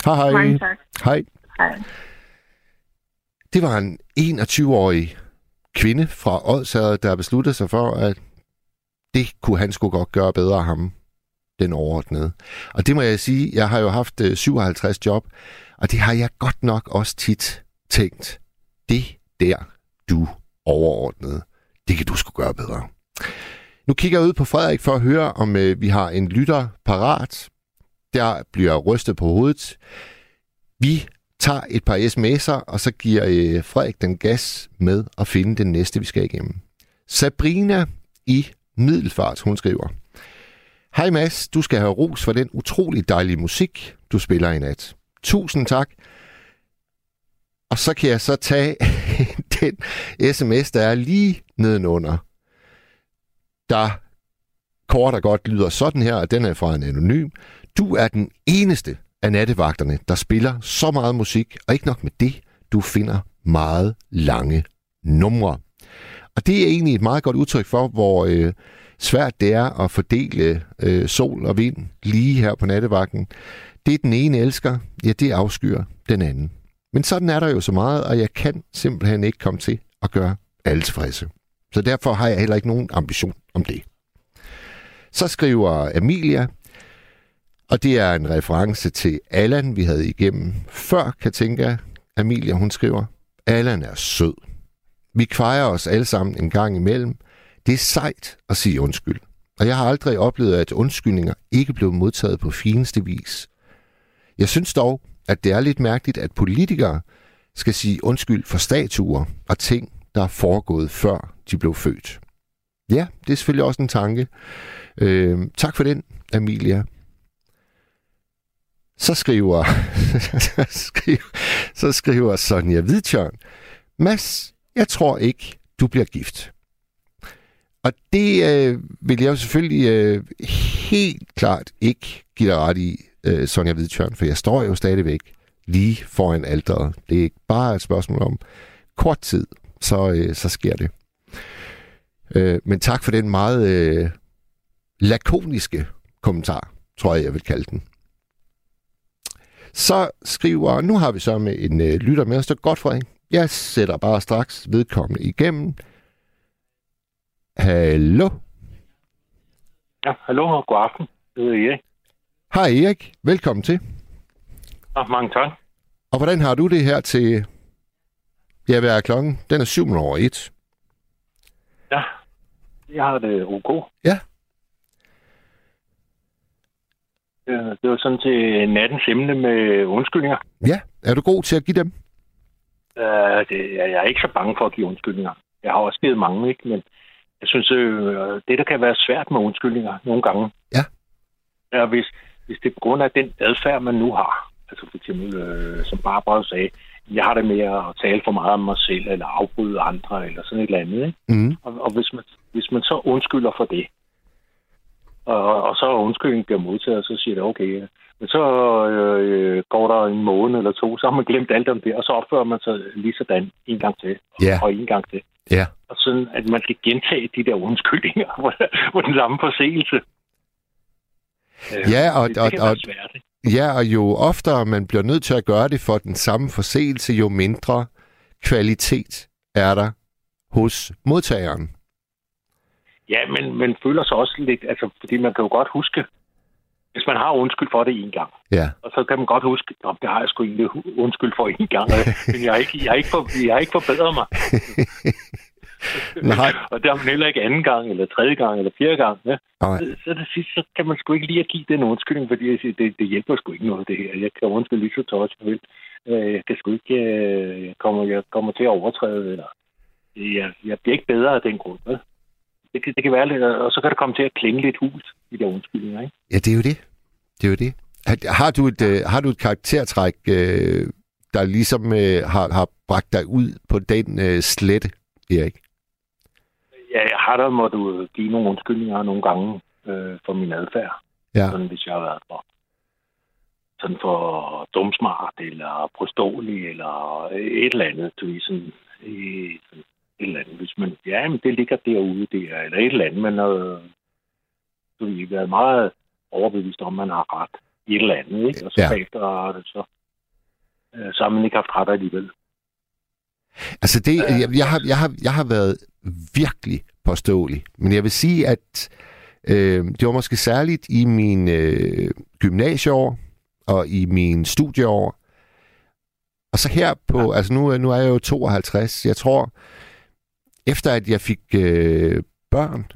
Hej hej. Mange tak. Hej. Hej. Det var en 21-årig kvinde fra Odsherred, der besluttede sig for, at det kunne han sgu godt gøre bedre ham, den overordnede. Og det må jeg sige, jeg har jo haft øh, 57 job, og det har jeg godt nok også tit tænkt. Det der, du overordnede, det kan du sgu gøre bedre. Nu kigger jeg ud på Frederik for at høre, om øh, vi har en lytter parat. Der bliver rystet på hovedet. Vi tager et par sms'er, og så giver øh, Frederik den gas med at finde den næste, vi skal igennem. Sabrina i Middelfart, hun skriver. Hej Mads, du skal have ros for den utrolig dejlige musik, du spiller i nat. Tusind tak. Og så kan jeg så tage den sms, der er lige nedenunder. Der kort og godt lyder sådan her, og den er fra en anonym. Du er den eneste af nattevagterne, der spiller så meget musik, og ikke nok med det, du finder meget lange numre. Og det er egentlig et meget godt udtryk for, hvor øh, svært det er at fordele øh, sol og vind lige her på nattevagten. Det den ene elsker, ja, det afskyer den anden. Men sådan er der jo så meget, og jeg kan simpelthen ikke komme til at gøre alle tilfredse. Så derfor har jeg heller ikke nogen ambition om det. Så skriver Amelia, og det er en reference til Allan, vi havde igennem før, kan tænke Amelia, hun skriver, Allan er sød. Vi kvejer os alle sammen en gang imellem. Det er sejt at sige undskyld. Og jeg har aldrig oplevet, at undskyldninger ikke blev modtaget på fineste vis. Jeg synes dog, at det er lidt mærkeligt, at politikere skal sige undskyld for statuer og ting, der er foregået før de blev født. Ja, det er selvfølgelig også en tanke. Øh, tak for den, Amelia. Så skriver, så skriver, så skriver Sonja Hvidtjørn, Mads, jeg tror ikke, du bliver gift. Og det øh, vil jeg jo selvfølgelig øh, helt klart ikke give dig ret i, øh, Sonja Hvidtjørn, for jeg står jo stadigvæk lige foran alderet. Det er ikke bare et spørgsmål om kort tid, så, øh, så sker det. Øh, men tak for den meget øh, lakoniske kommentar, tror jeg, jeg vil kalde den. Så skriver, nu har vi så med en øh, lytter med os, det er godt, Frederik. Jeg sætter bare straks vedkommende igennem. Hallo? Ja, hallo og god aften. Det er Erik. Hej Erik, velkommen til. Ja, mange tak. Og hvordan har du det her til... Ja, hvad er klokken? Den er 7 over 1. Ja, jeg har det ok. Ja. Ja, Det var sådan til nattens emne med undskyldninger. Ja, er du god til at give dem? Uh, det, jeg er ikke så bange for at give undskyldninger. Jeg har også givet mange, ikke? Men jeg synes, øh, det der kan være svært med undskyldninger nogle gange, Ja. er, hvis, hvis det er på grund af den adfærd, man nu har. Altså for eksempel, øh, som Barbara sagde, jeg har det med at tale for meget om mig selv, eller afbryde andre, eller sådan et eller andet. Ikke? Mm. Og, og hvis, man, hvis man så undskylder for det, og, og så undskyldningen bliver modtaget, så siger det okay. Men så øh, går der en måned eller to, så har man glemt alt om det, og så opfører man sig lige sådan en gang til, Ja. og en gang til. Ja. Og sådan, at man skal gentage de der undskyldninger på, på den samme forseelse. Øh, Ja, og- det, det og- kan og- svært. Ja, og jo oftere man bliver nødt til at gøre det for den samme forseelse, jo mindre kvalitet er der hos modtageren. Ja, men man føler sig også lidt, altså, fordi man kan jo godt huske, Hvis man har undskyld for det en gang, Ja. og så kan man godt huske, at det har jeg sgu egentlig undskyld for en gang, men jeg har ikke, jeg har ikke, for, jeg har ikke forbedret mig. Nej. og det har man heller ikke anden gang, eller tredje gang, eller fjerde gang. Ja. Nej. Så, så det sidste, så kan man sgu ikke lige at give den undskyldning, fordi jeg siger, det, det hjælper sgu ikke noget, det her. Jeg kan undskylde lige så tørt, jeg vil. Øh, Jeg kan sgu ikke, øh, jeg kommer, jeg kommer til at overtræde, eller jeg, jeg bliver ikke bedre af den grund. Vel? Det, kan, det kan være lidt, og så kan det komme til at klinge lidt hult i de undskyldninger, ikke? Ja, det er jo det. Det er jo det. Har- Har du et, øh, har du et karaktertræk, øh, der ligesom øh, har, har bragt dig ud på den øh, slette, Erik? Ja, jeg har da måttet give nogle undskyldninger nogle gange øh, for min adfærd, Ja. sådan, hvis jeg har været for sådan for dumsmart, eller påståelig, eller et eller andet, du ved, sådan, øh, sådan et eller andet. Hvis man, ja, men det ligger derude, der, eller et eller andet, men øh, du ved, været meget overbevist om, man har ret i et eller andet, ikke? Og så Ja. bagefter, så, øh, så har man ikke haft ret alligevel. Altså det, jeg, jeg, har, jeg, har, jeg har været virkelig påståelig, men jeg vil sige, at øh, det var måske særligt i min øh, gymnasieår og i min studieår. Og så her på, ja. altså nu, nu er jeg jo 52, jeg tror, efter at jeg fik øh, børn,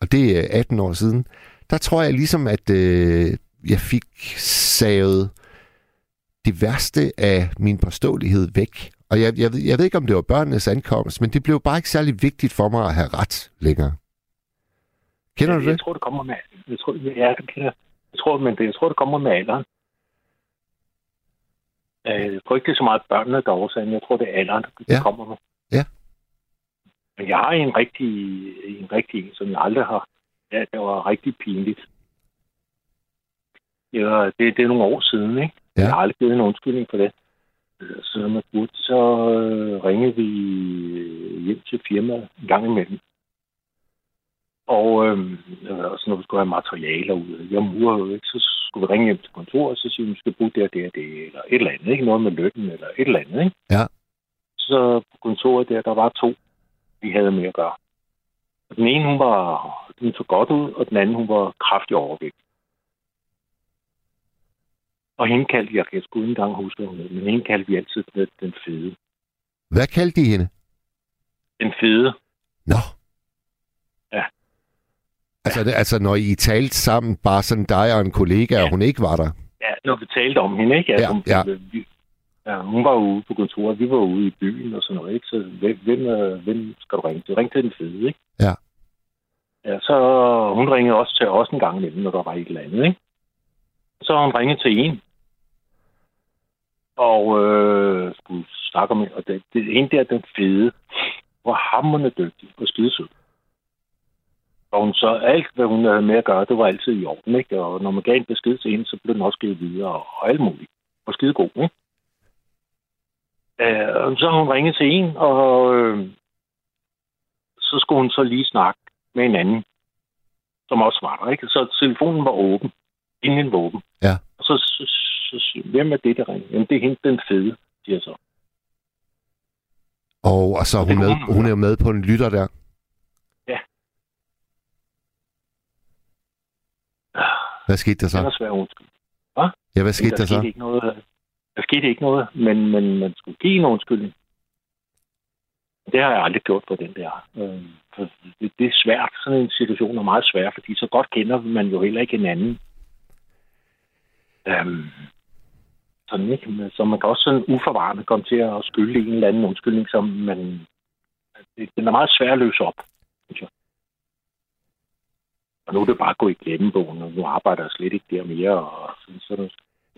og det er 18 år siden, der tror jeg ligesom, at øh, jeg fik savet det værste af min påståelighed væk. Og jeg, jeg, ved- jeg ved ikke, om det var børnenes ankomst, men det blev bare ikke særlig vigtigt for mig at have ret længere. Kender du jeg, det? Jeg tror, det kommer med... Jeg tror, ja, det kender jeg. Tror, men det, jeg tror, det kommer med alderen. Øh, Jeg tror ikke, det er så meget børnene, der er årsagen. Jeg tror, det er alderen, Ja. ja. kommer med. Ja. Men jeg har en rigtig, en rigtig en, som jeg aldrig har. Ja, det var rigtig pinligt. Ja, det, det er nogle år siden, ikke? Ja. Jeg har aldrig givet en undskyldning for det. Øh, Så når man burde, så øh, ringede vi hjem til firmaet en gang imellem. Og øhm, øh, så når vi skulle have materialer ud, jeg murer jo ikke, så skulle vi ringe hjem til kontoret, og så sige, vi skal bruge det og det og det, eller et eller andet, ikke? Noget med lønnen, eller et eller andet, ikke? Ja. Så på kontoret der, der var to, vi havde med at gøre. Og den ene, hun var, den så godt ud, og den anden, hun var kraftig overvægt. Og hende kaldte jeg, jeg skulle ikke engang huske, hun men hende kaldte vi altid den, fede. Hvad kaldte de hende? Den fede. Nå. Ja. Altså, det, altså når I talte sammen, bare sådan dig og en kollega, ja. og hun ikke var der. Ja, når vi talte om hende, ikke? Ja, hun, ja. Vi, ja, hun var ude på kontoret, vi var ude i byen og sådan noget, ikke? Så hvem, hvem, øh, hvem skal du ringe til? Ring til den fede, ikke? Ja. Ja, så hun ringede også til os en gang imellem, når der var et eller andet, ikke? Så hun ringet til en, og øh, skulle snakke om og det, det ene der, den fede, var hammerende dygtig og skidesød. Og hun så alt, hvad hun havde med at gøre, det var altid i orden, ikke? Og når man gav en besked til hende, så blev den også givet videre og, og alt muligt. Og skide god, ikke? Øh, og så har hun ringet til en, og øh, så skulle hun så lige snakke med en anden, som også var der, ikke? Så telefonen var åben. Ingen var åben. Ja. Og så, så, så, så hvem er det, der ringer? Jamen, det er hende, den fede, siger så. Og, og så er Det hun, kunne med, hun. hun er jo med på en lytter der. Ja. Hvad skete der Det så? er svært undskyld. Ja, hvad skete der skete så? Ikke noget, der skete ikke noget, men, men man skulle give en undskyldning. Det har jeg aldrig gjort på den der. Øh, for det, det er svært. Sådan en situation er meget svær, fordi så godt kender man jo heller ikke hinanden. Øhm, sådan, ikke? Så man kan også sådan uforvarende komme til at skylde en eller anden undskyldning, som man... det- Den er meget svær at løse op, synes jeg. Og nu er det bare at gå i glemmebogen, og nu arbejder jeg slet ikke der mere. Og sådan, sådan.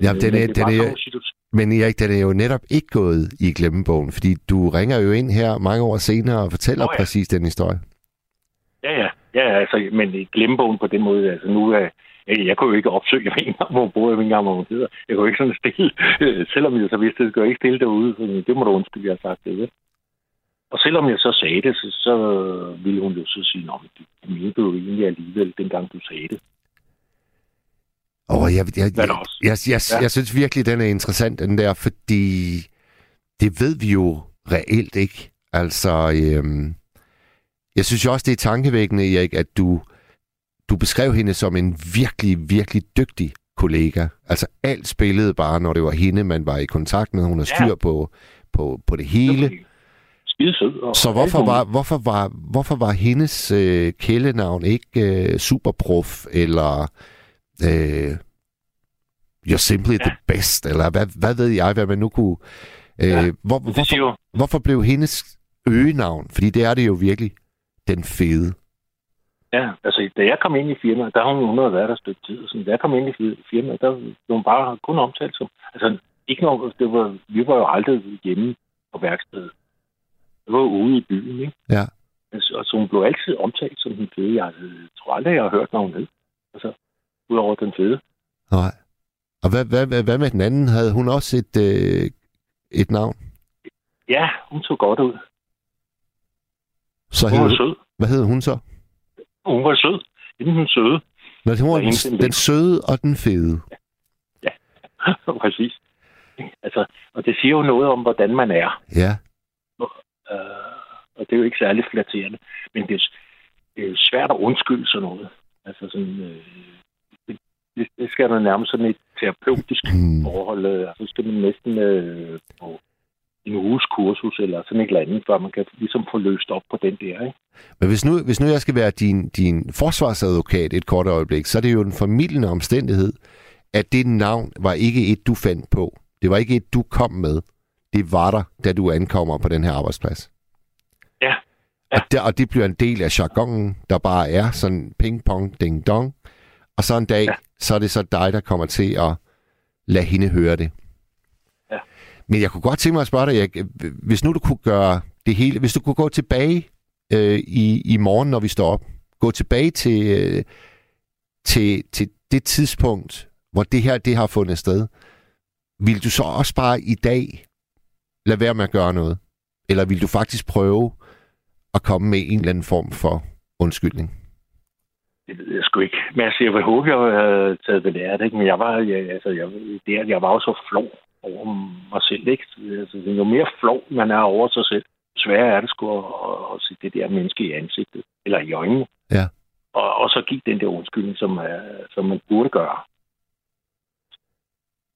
Jamen, den er- Men det den er- situ- Men Erik, den er jo netop ikke gået i glemmebogen, fordi du ringer jo ind her mange år senere og fortæller Nå ja. præcis den historie. Ja, ja. Ja, altså, men i glemmebogen på den måde, altså nu er jeg, kunne jo ikke opsøge, jeg ved ikke hvor hun bor, jeg ved ikke hvor hun hedder. Jeg kunne ikke sådan stille, øh, selvom jeg så vidste, det, jeg ikke stille derude, så det må du undskylde, jeg har sagt det, vel? Og selvom jeg så sagde det, så, så ville hun jo så sige, men det mente du egentlig alligevel, dengang du sagde det. Og jeg, jeg, jeg, jeg, jeg, jeg synes virkelig, den er interessant, den der, fordi det ved vi jo reelt ikke. Altså, øhm, jeg synes jo også, det er tankevækkende, Erik, at du, du beskrev hende som en virkelig, virkelig dygtig kollega. Altså alt spillede bare, når det var hende, man var i kontakt med. Hun har styr Ja. på, på, på det hele. Og Så hvorfor var, hvorfor var, hvorfor var hendes øh, kælenavn ikke øh, Superprof, eller øh, You're Simply ja. the Best, eller hvad, hvad ved jeg, hvad man nu kunne... Øh, Ja, hvor, hvorfor, jo, hvorfor blev hendes øgenavn, fordi det er det jo virkelig, den fede. ja, altså da jeg kom ind i firmaet, der har hun, havde været der et stykke tid. Så da jeg kom ind i firmaet, der blev hun bare kun omtalt som... Altså, ikke nok, det var, vi var jo aldrig hjemme på værkstedet. Det var ude i byen, ikke? Ja. Altså, og så hun blev altid omtalt som den fede. Jeg altså, tror aldrig, jeg har hørt, når hun hed. Altså, udover den fede. Nej. Og hvad, hvad, hvad, hvad med den anden? Havde hun også et, øh, et navn? Ja, hun så godt ud. Så Hun var hed, sød. hvad hed hun så? Hun var sød. Inden hun søde. Nå, hun var Og den, den den søde og den fede. Præcis. Altså, og det siger jo noget om, hvordan man er. Ja. Øh, og det er jo ikke særlig flatterende. Men det er, det er svært at undskylde sådan noget. Altså sådan, øh, det, det, skal man nærmest sådan et terapeutisk Hmm. forhold. Øh, altså skal man næsten øh, på en uges kursus eller sådan et eller andet, før man kan ligesom få løst op på den der. Ikke? Men hvis nu, hvis nu jeg skal være din, din forsvarsadvokat et kort øjeblik, så er det jo en formidlende omstændighed, at det navn var ikke et, du fandt på. Det var ikke et, du kom med. Det var der, da du ankommer på den her arbejdsplads. Ja. Ja. Og, der, og det bliver en del af jargonen, der bare er sådan ping-pong, ding-dong. Og så en dag, ja. Så er det så dig, der kommer til at lade hende høre det. Ja. Men jeg kunne godt tænke mig at spørge dig, Erik, hvis nu du kunne gøre det hele, hvis du kunne gå tilbage øh, i, i morgen, når vi står op, gå tilbage til, øh, til, til det tidspunkt, hvor det her det har fundet sted, vil du så også bare i dag lade være med at gøre noget? Eller vil du faktisk prøve at komme med en eller anden form for undskyldning? Det ved jeg sgu ikke. Men altså, jeg vil håbe, jeg havde taget ved lære det, ikke? Men jeg var, jeg, altså, jeg, det, er- jeg var jo så flov over mig selv, ikke? Altså, jo mere flov man er over sig selv, sværere er det sgu at, at, at se det der menneske i ansigtet, eller i øjnene. Ja. Og, og så give den der undskyldning, som, er, som man burde gøre.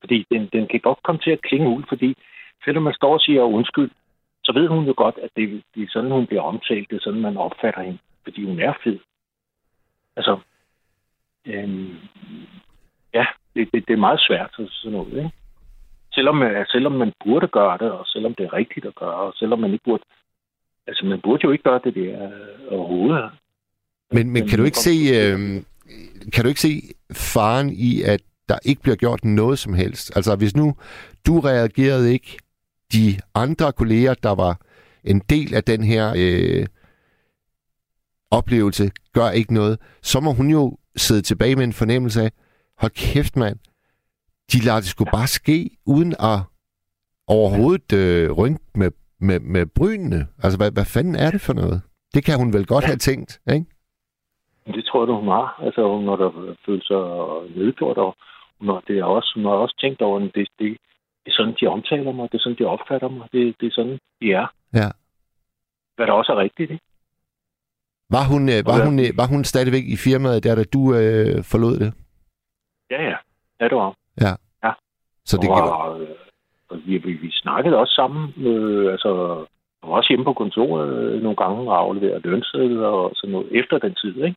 Fordi den, den kan godt komme til at klinge ud, fordi selvom man står og siger undskyld, så ved hun jo godt, at det, det er sådan, hun bliver omtalt. Det er sådan, man opfatter hende. Fordi hun er fed. Altså, øhm, ja, det, det, det er meget svært så- sådan noget, ikke? Selvom, øh, selvom man burde gøre det, og selvom det er rigtigt at gøre, og selvom man ikke burde... Altså, man burde jo ikke gøre det der øh, overhovedet. Men, men kan du ikke se, øh, kan du ikke se faren i, at der ikke bliver gjort noget som helst? Altså, hvis nu du reagerede ikke, de andre kolleger, der var en del af den her øh, oplevelse, gør ikke noget, så må hun jo sidde tilbage med en fornemmelse af, hold kæft mand, de lader det sgu bare ske, uden at overhovedet øh, rynke med, med, med brynene. Altså, hvad, hvad fanden er det for noget? Det kan hun vel godt Ja. have tænkt, ikke? Det tror jeg, du, hun har. Altså, hun har da følt sig nedgjort, og hun har, det er også, hun har også tænkt over, at det, det, det er sådan, de omtaler mig, det er sådan, de opfatter mig, det, det er sådan, de er. Ja. Hvad der også er rigtigt, ikke? Var hun, øh, var, Ja. hun, øh, var hun stadigvæk i firmaet, der da du øh, forlod det? Ja, ja. Ja, det var. Så det giver... var, øh, og vi, vi, vi snakkede også sammen. Øh, altså, jeg var også hjemme på kontoret øh, nogle gange og afleverede lønsedler og sådan noget efter den tid, ikke?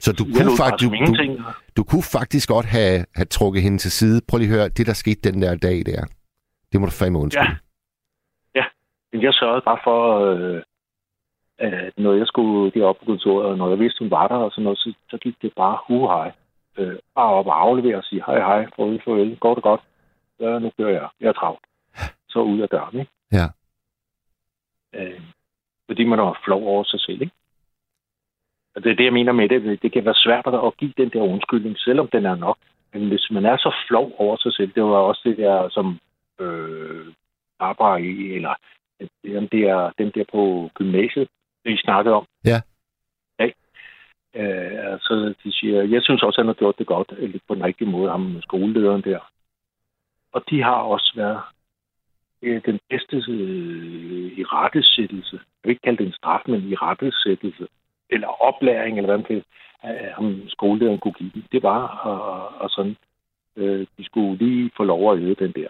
Så du Jeg kunne, faktisk, du, du, du kunne faktisk godt have, have trukket hende til side. Prøv lige at høre, det der skete den der dag der. Det må du fandme undskylde. Ja. Men jeg sørgede bare for, øh, at når jeg skulle derop på kontoret, og når jeg vidste, hun var der og sådan noget, så, så gik det bare hu hej. Øh, bare op og aflevere og sige, hej hej, farvel, farvel, går det godt? Ja, nu kører jeg. Jeg er travlt. Så ud af døren, ikke? Ja. Øh, fordi man er flov over sig selv, ikke? Og det er det, jeg mener med det. Det kan være svært at give den der undskyldning, selvom den er nok. Men hvis man er så flov over sig selv, det var også det der, som øh, arbejder i, eller dem der, dem der på gymnasiet, vi snakkede om. Ja. ja. Øh, så de siger, jeg synes også, at han har gjort det godt, eller på den rigtige måde, ham med skolelederen der. Og de har også været øh, den bedste øh, i rettesættelse. Jeg vil ikke kalde det en straf, men i rettesættelse eller oplæring, eller hvad man kan, om skolelederen kunne give dem. Det var og, og sådan, øh, de skulle lige få lov at øve den der.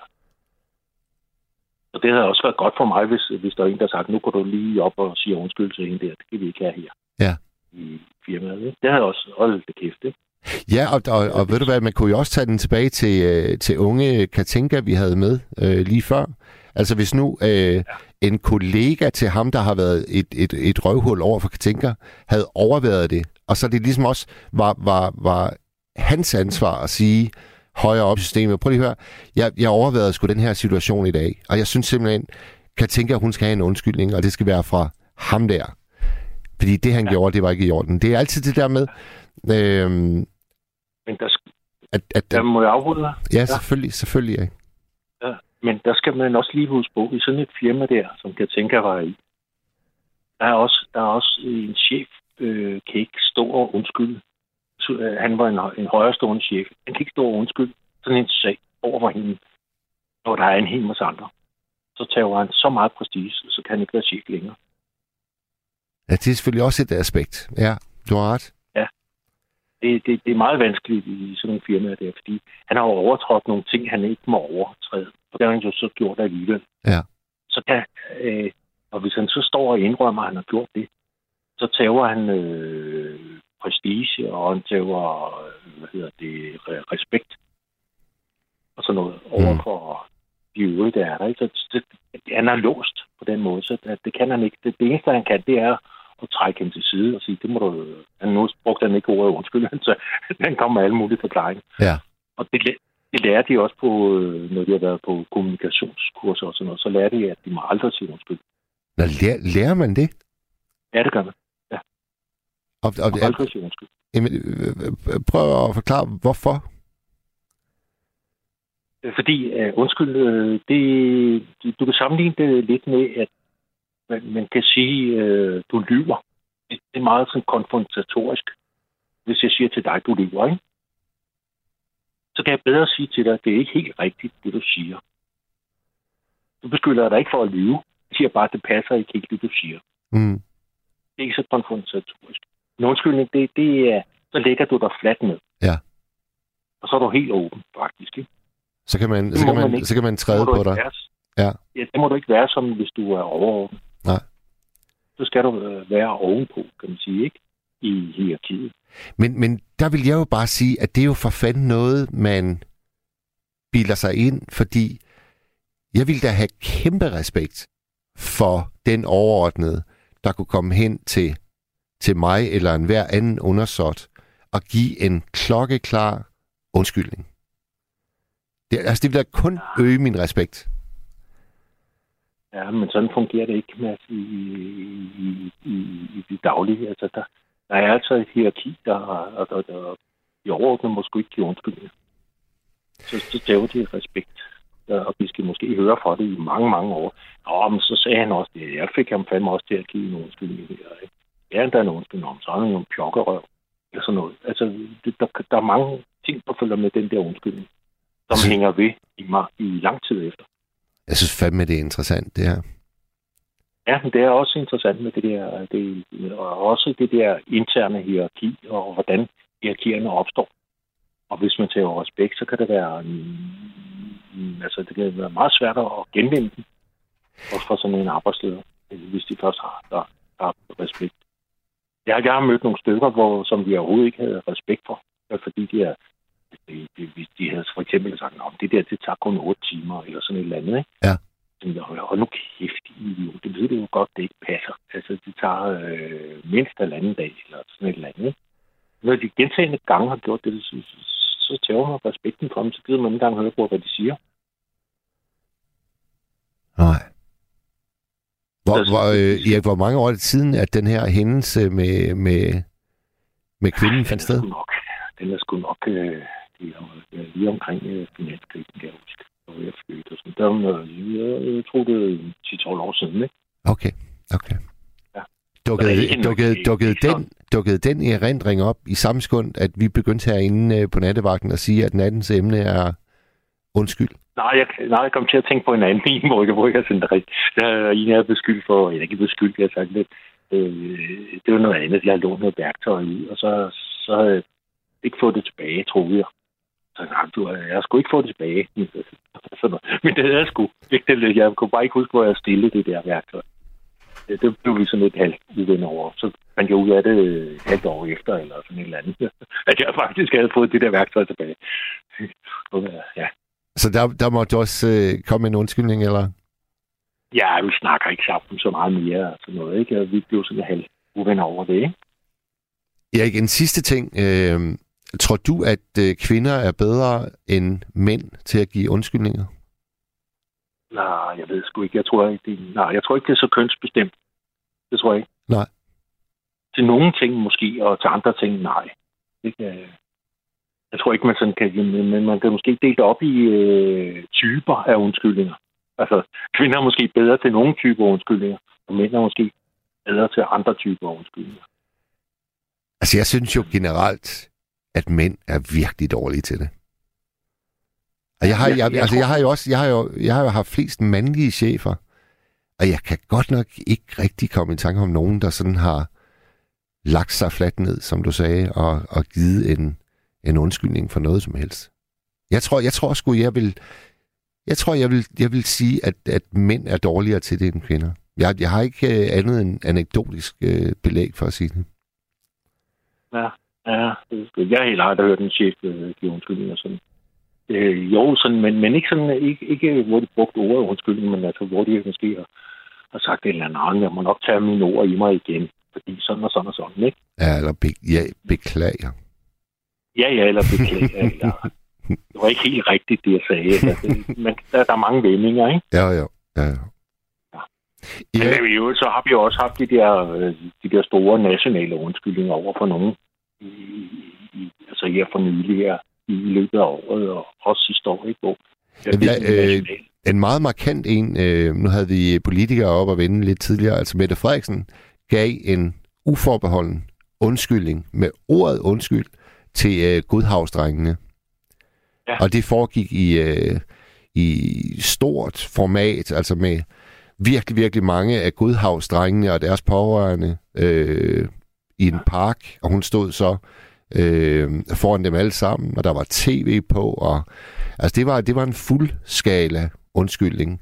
Og det havde også været godt for mig, hvis, hvis der er en, der sagt, nu går du lige op og siger undskyld til hende der. Det kan vi ikke have her. Ja. I firmaet. Ikke? Det havde også holdt det kæft, ikke? Ja, og, og, og ved du hvad, man kunne jo også tage den tilbage til, øh, til unge Katinka, vi havde med øh, lige før. Altså hvis nu øh, ja. en kollega til ham, der har været et, et, et røvhul over for Katinka, havde overvejet det, og så det ligesom også var, var, var hans ansvar at sige højere op i systemet, prøv lige at høre, jeg, jeg overvejede sgu den her situation i dag, og jeg synes simpelthen, Katinka, hun skal have en undskyldning, og det skal være fra ham der. Fordi det, han ja. gjorde, det var ikke i orden. Det er altid det der med, øhm, Men der, at, at, der må jeg afbryde dig. ja, selvfølgelig, selvfølgelig, ja. Ja, men der skal man også lige huske på, i sådan et firma der, som kan tænke at være i, der er også, der er også en chef, øh, kan ikke stå og undskylde. Han var en, en højrestående chef. Han kan ikke stå og undskylde sådan en sag over for hende, når der er en hel masse andre. Så tager han så meget prestige, så kan han ikke være chef længere. Ja, det er selvfølgelig også et aspekt. Ja, du har ret. Det, det, det er meget vanskeligt i sådan nogle firmaer der, fordi han har jo overtrådt nogle ting, han ikke må overtræde. Og det har han jo så gjort alligevel. Ja. så kan, øh, og hvis han så står og indrømmer, at han har gjort det, så tager han øh, prestige, og tager, øh, hvad hedder det, re- respekt, og sådan noget, over Mm. for de øvrige, der er der. Ikke? Så det, han er låst på den måde, så det, det kan han ikke. Det, det eneste, han kan, det er at trække hende til side og sige, det må du... Han nu brugte han ikke ordet undskyld, så han kommer med alle mulige forklaringer. Ja. Og det, det lærer de også på, øh, når de har været på kommunikationskurser og sådan noget. Så lærer de, at de må aldrig sige undskyld. Nå, lærer, lærer man det? Ja, det gør man. Og, og, må aldrig sige undskyld. jamen, øh, øh, prøv at forklare, hvorfor? Øh, Fordi uh, undskyld, øh, det, du- du kan sammenligne det lidt med, at man, man kan sige, uh, du lyver. Det, det er meget sådan konfrontatorisk. Hvis jeg siger til dig, du lyver, ikke? så kan jeg bedre sige til dig, at det er ikke helt rigtigt, det du siger. Du beskylder dig ikke for at lyve. Jeg siger bare, at det passer ikke helt, det du siger. Mm. Det er ikke så konfrontatorisk. En undskyldning, det, det er, så lægger du dig fladt ned. Ja. Og så er du helt åben, faktisk. Ikke? Så kan man, Det så kan man, man så kan man træde på dig. være. Ja. ja. det må du ikke være som, hvis du er overordnet. Nej. Så skal du øh, være ovenpå, kan man sige, ikke? I hierarkiet. Men, men der vil jeg jo bare sige, at det er jo for fanden noget, man bilder sig ind, fordi jeg vil da have kæmpe respekt for den overordnede, der kunne komme hen til, til mig eller en hver anden undersåt at give en klokkeklar undskyldning. Det, altså, det vil da kun øge min respekt. Ja, men sådan fungerer det ikke med i, i, i, i det daglige. Altså, der, der er altså et hierarki, der, der, der, der, i overordnet måske ikke give undskyldninger. Så, så tager de respekt. Og vi skal måske høre fra det i mange, mange år. Nå, men så sagde han også det. Jeg fik ham fandme også til at give en undskyldning. her, ikke? Ja, der er en undskyldning om. Så er jo en pjokkerøv. Eller sådan noget. Altså, det, der, der er mange ting, der følger med den der undskyldning, som Så- hænger ved i, ma- i lang tid efter. Jeg synes fandme, det er interessant, det her. Ja, men det er også interessant med det der, det, og også det der interne hierarki, og hvordan hierarkierne opstår. Og hvis man tager respekt, så kan det være, mm, altså det kan være meget svært at genvinde den, også for sådan en arbejdsleder, hvis de først har, der, har respekt. Jeg, jeg har mødt nogle stykker, hvor, som vi overhovedet ikke havde respekt for, øh, fordi de er, de, de, de havde for eksempel sagt, at det der, det tager kun 8 timer, eller sådan et eller andet, ikke? Ja. Og, og nu kæft, idiot, det ved du jo godt, det ikke passer. Altså, det tager øh, mindst halvanden dag, eller sådan et eller andet, ikke? Når de gentagende gange har gjort det, så, så, så tager man respekten for dem, så gider man ikke engang høre på, hvad de siger. Nej. Hvor, Så- hvor, øh, Erik, hvor mange år er det siden, at den her hændelse med, med, med kvinden fandt sted? Nok, den er sgu nok øh, øh, lige omkring øh, finanskrisen, kan jeg huske. Hvor jeg og sådan. Der, var, jeg, jeg tror, det er 10-12 år siden, ikke? Okay, okay. Ja. Dukkede, dukkede, dukkede, den, dukkede den erindring op i samme sekund, at vi begyndte herinde øh, på nattevagten at sige, at nattens emne er undskyld? Nej, jeg, nej, jeg kom til at tænke på en anden en, hvor jeg, hvor jeg sådan rigtigt. Der er en, jeg er beskyldt for, eller ikke beskyldt, jeg har sagt det. øh, det var noget andet. Jeg har lånt noget værktøj ud, og så, så havde jeg ikke fået det tilbage, troede jeg. Så jeg, du, øh, jeg har sgu ikke fået det tilbage. Men det havde jeg sgu. Jeg kunne bare ikke huske, hvor jeg stillede det der værktøj. Det, det blev vi sådan lidt halvt uven over. Så man jeg ud af det øh, et halvt år efter, eller sådan et eller andet. At jeg faktisk havde fået det der værktøj tilbage. ja. Så der, der måtte du også øh, komme en undskyldning, eller? Ja, vi snakker ikke sammen så meget mere og sådan noget, ikke? Og vi blev sådan halvt uvenner over det, ikke? Erik, en sidste ting. Øh, tror du, at øh, kvinder er bedre end mænd til at give undskyldninger? Nej, jeg ved sgu ikke. Jeg tror ikke, det, nej, jeg tror ikke, det er så kønsbestemt. Det tror jeg ikke. Nej. Til nogle ting måske, og til andre ting nej. Ikke? Jeg tror ikke, man sådan kan... Men man kan måske dele det op i øh, typer af undskyldninger. Altså, kvinder er måske bedre til nogle typer undskyldninger, og mænd er måske bedre til andre typer undskyldninger. Altså, jeg synes jo generelt, at mænd er virkelig dårlige til det. Og jeg har, jeg, jeg, altså, jeg har jo også, jeg har jo, jeg har jo haft flest mandlige chefer, og jeg kan godt nok ikke rigtig komme i tanke om nogen, der sådan har lagt sig fladt ned, som du sagde, og, og givet en, en undskyldning for noget som helst. Jeg tror, jeg tror sgu, jeg vil, jeg tror, jeg vil, jeg vil sige, at, at mænd er dårligere til det end kvinder. Jeg, jeg har ikke uh, andet end anekdotisk uh, belæg for at sige det. Ja, ja. Jeg helt aldrig hørt en chef uh, give undskyldninger sådan. Øh, jo, sådan, men, men ikke, sådan, ikke, ikke hvor de brugte ordet undskyldning, men altså, hvor de måske har, har sagt et eller andet, jeg må nok tage mine ord i mig igen, fordi sådan og sådan og sådan, ikke? Ja, eller be, ja, beklager. Ja, ja, eller beklager, eller... Det var ikke helt rigtigt, det jeg sagde. Altså, men der, der er mange vendinger, ikke? Ja, ja. ja, ja. Ja. Men jo, så har vi også haft de der, øh, de der store nationale undskyldninger over for nogen. I, i, altså her for nylig her i løbet af året, og også sidste år, ikke? Hvor ja, øh, en meget markant en, øh, nu havde vi politikere op og vende lidt tidligere, altså Mette Frederiksen gav en uforbeholden undskyldning med ordet undskyld til øh, Godhavsdrengene. Ja. Og det foregik i, øh, i stort format, altså med virkelig, virkelig mange af Godhavsdrengene og deres pårørende øh, i en park, og hun stod så øh, foran dem alle sammen, og der var tv på, og altså det var, det var en fuld skala undskyldning.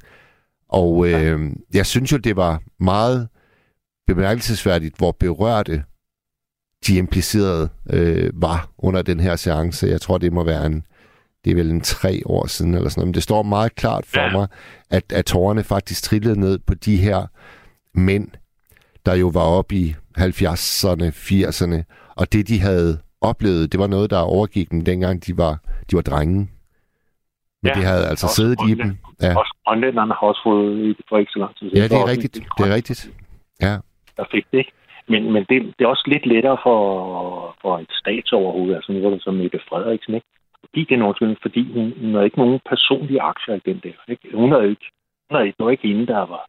Og øh, jeg synes jo, det var meget bemærkelsesværdigt, hvor berørte de implicerede øh, var under den her seance. Jeg tror, det må være en, det er vel en tre år siden eller sådan noget. Men det står meget klart for ja. mig, at, at tårerne faktisk trillede ned på de her mænd, der jo var oppe i 70'erne, 80'erne, og det de havde oplevet, det var noget, der overgik dem dengang de var, de var drenge. Men ja, det havde altså siddet i dem. Ja. Også grønlænderne har også fået for ikke så lang tid. Ja, det er rigtigt. Det er rigtigt. Ja. Der fik det, ikke? Men, men det, det er også lidt lettere for, for et statsoverhoved, altså nu var det som Mette Frederiksen, ikke? Fordi den undskyldning, fordi hun, hun havde ikke nogen personlige aktier i den der. Ikke? Hun havde ikke, hun havde ikke, ikke hende, der var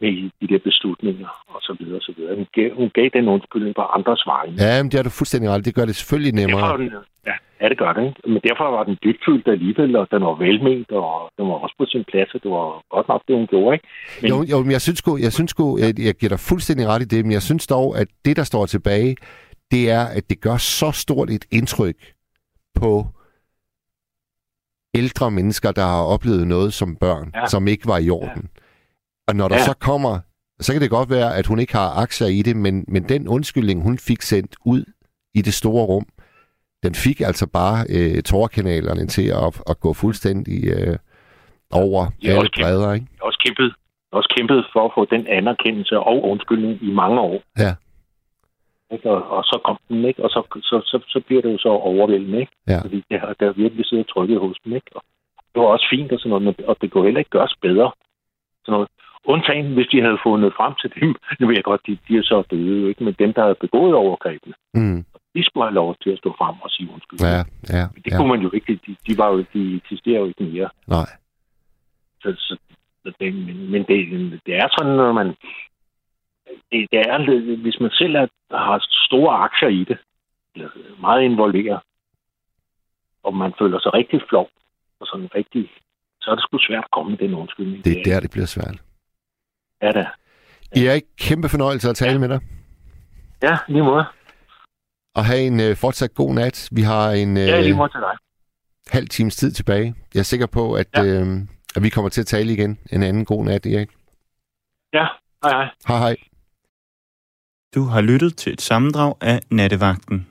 med i de der beslutninger, og så videre, og så videre. Hun gav, hun gav den undskyldning på andres vegne. Ja, men det er du fuldstændig ret. Det gør det selvfølgelig nemmere. Derfor, den, ja, ja, det gør det. Ikke? Men derfor var den dybfyldt alligevel, og den var velment, og den var også på sin plads, og det var godt nok det, hun gjorde. Ikke? Men, jo, jo, men jeg synes, sgu, jeg, synes sgu, jeg, jeg giver dig fuldstændig ret i det, men jeg synes dog, at det, der står tilbage, det er, at det gør så stort et indtryk på ældre mennesker, der har oplevet noget som børn, ja. som ikke var i orden. Ja. Og når der ja. så kommer så kan det godt være, at hun ikke har aktier i det, men, men den undskyldning, hun fik sendt ud i det store rum, den fik altså bare øh, tårkanalerne til at, at gå fuldstændig øh, over jeg alle bredder, ikke? Også kæmpet, også kæmpet for at få den anerkendelse og undskyldning i mange år. Ja. Og, og så kom den, ikke? Og så, så, så, så bliver det jo så overvældende, ikke? Ja. Fordi det har, der virkelig siddet trykket hos dem, ikke? Og det var også fint og sådan noget, og det kunne heller ikke gøres bedre. Sådan noget. Undtagen, hvis de havde fundet frem til dem. Nu ved jeg godt, de, de er så døde, ikke? men dem, der havde begået overgrebene, mm. de skulle have lov til at stå frem og sige undskyld. Ja, ja, det ja. kunne man jo ikke. De, de, var jo, de eksisterer jo ikke mere. Nej. Så, så, så det, men, men det, det er sådan, når man... Det, det er, hvis man selv er, har store aktier i det, meget involveret, og man føler sig rigtig flov, og sådan rigtig, så er det sgu svært at komme med den undskyldning. Det er der, det bliver svært. Ja da. Erik, kæmpe fornøjelse at tale ja. med dig. Ja, lige måde. Og have en øh, fortsat god nat. Vi har en øh, Ja, lige måde til dig. halv times tid tilbage. Jeg er sikker på, at. Ja. øh, at vi kommer til at tale igen en anden god nat, Erik. Ja, hej hej. Hej hej. Du har lyttet til et sammendrag af Nattevagten.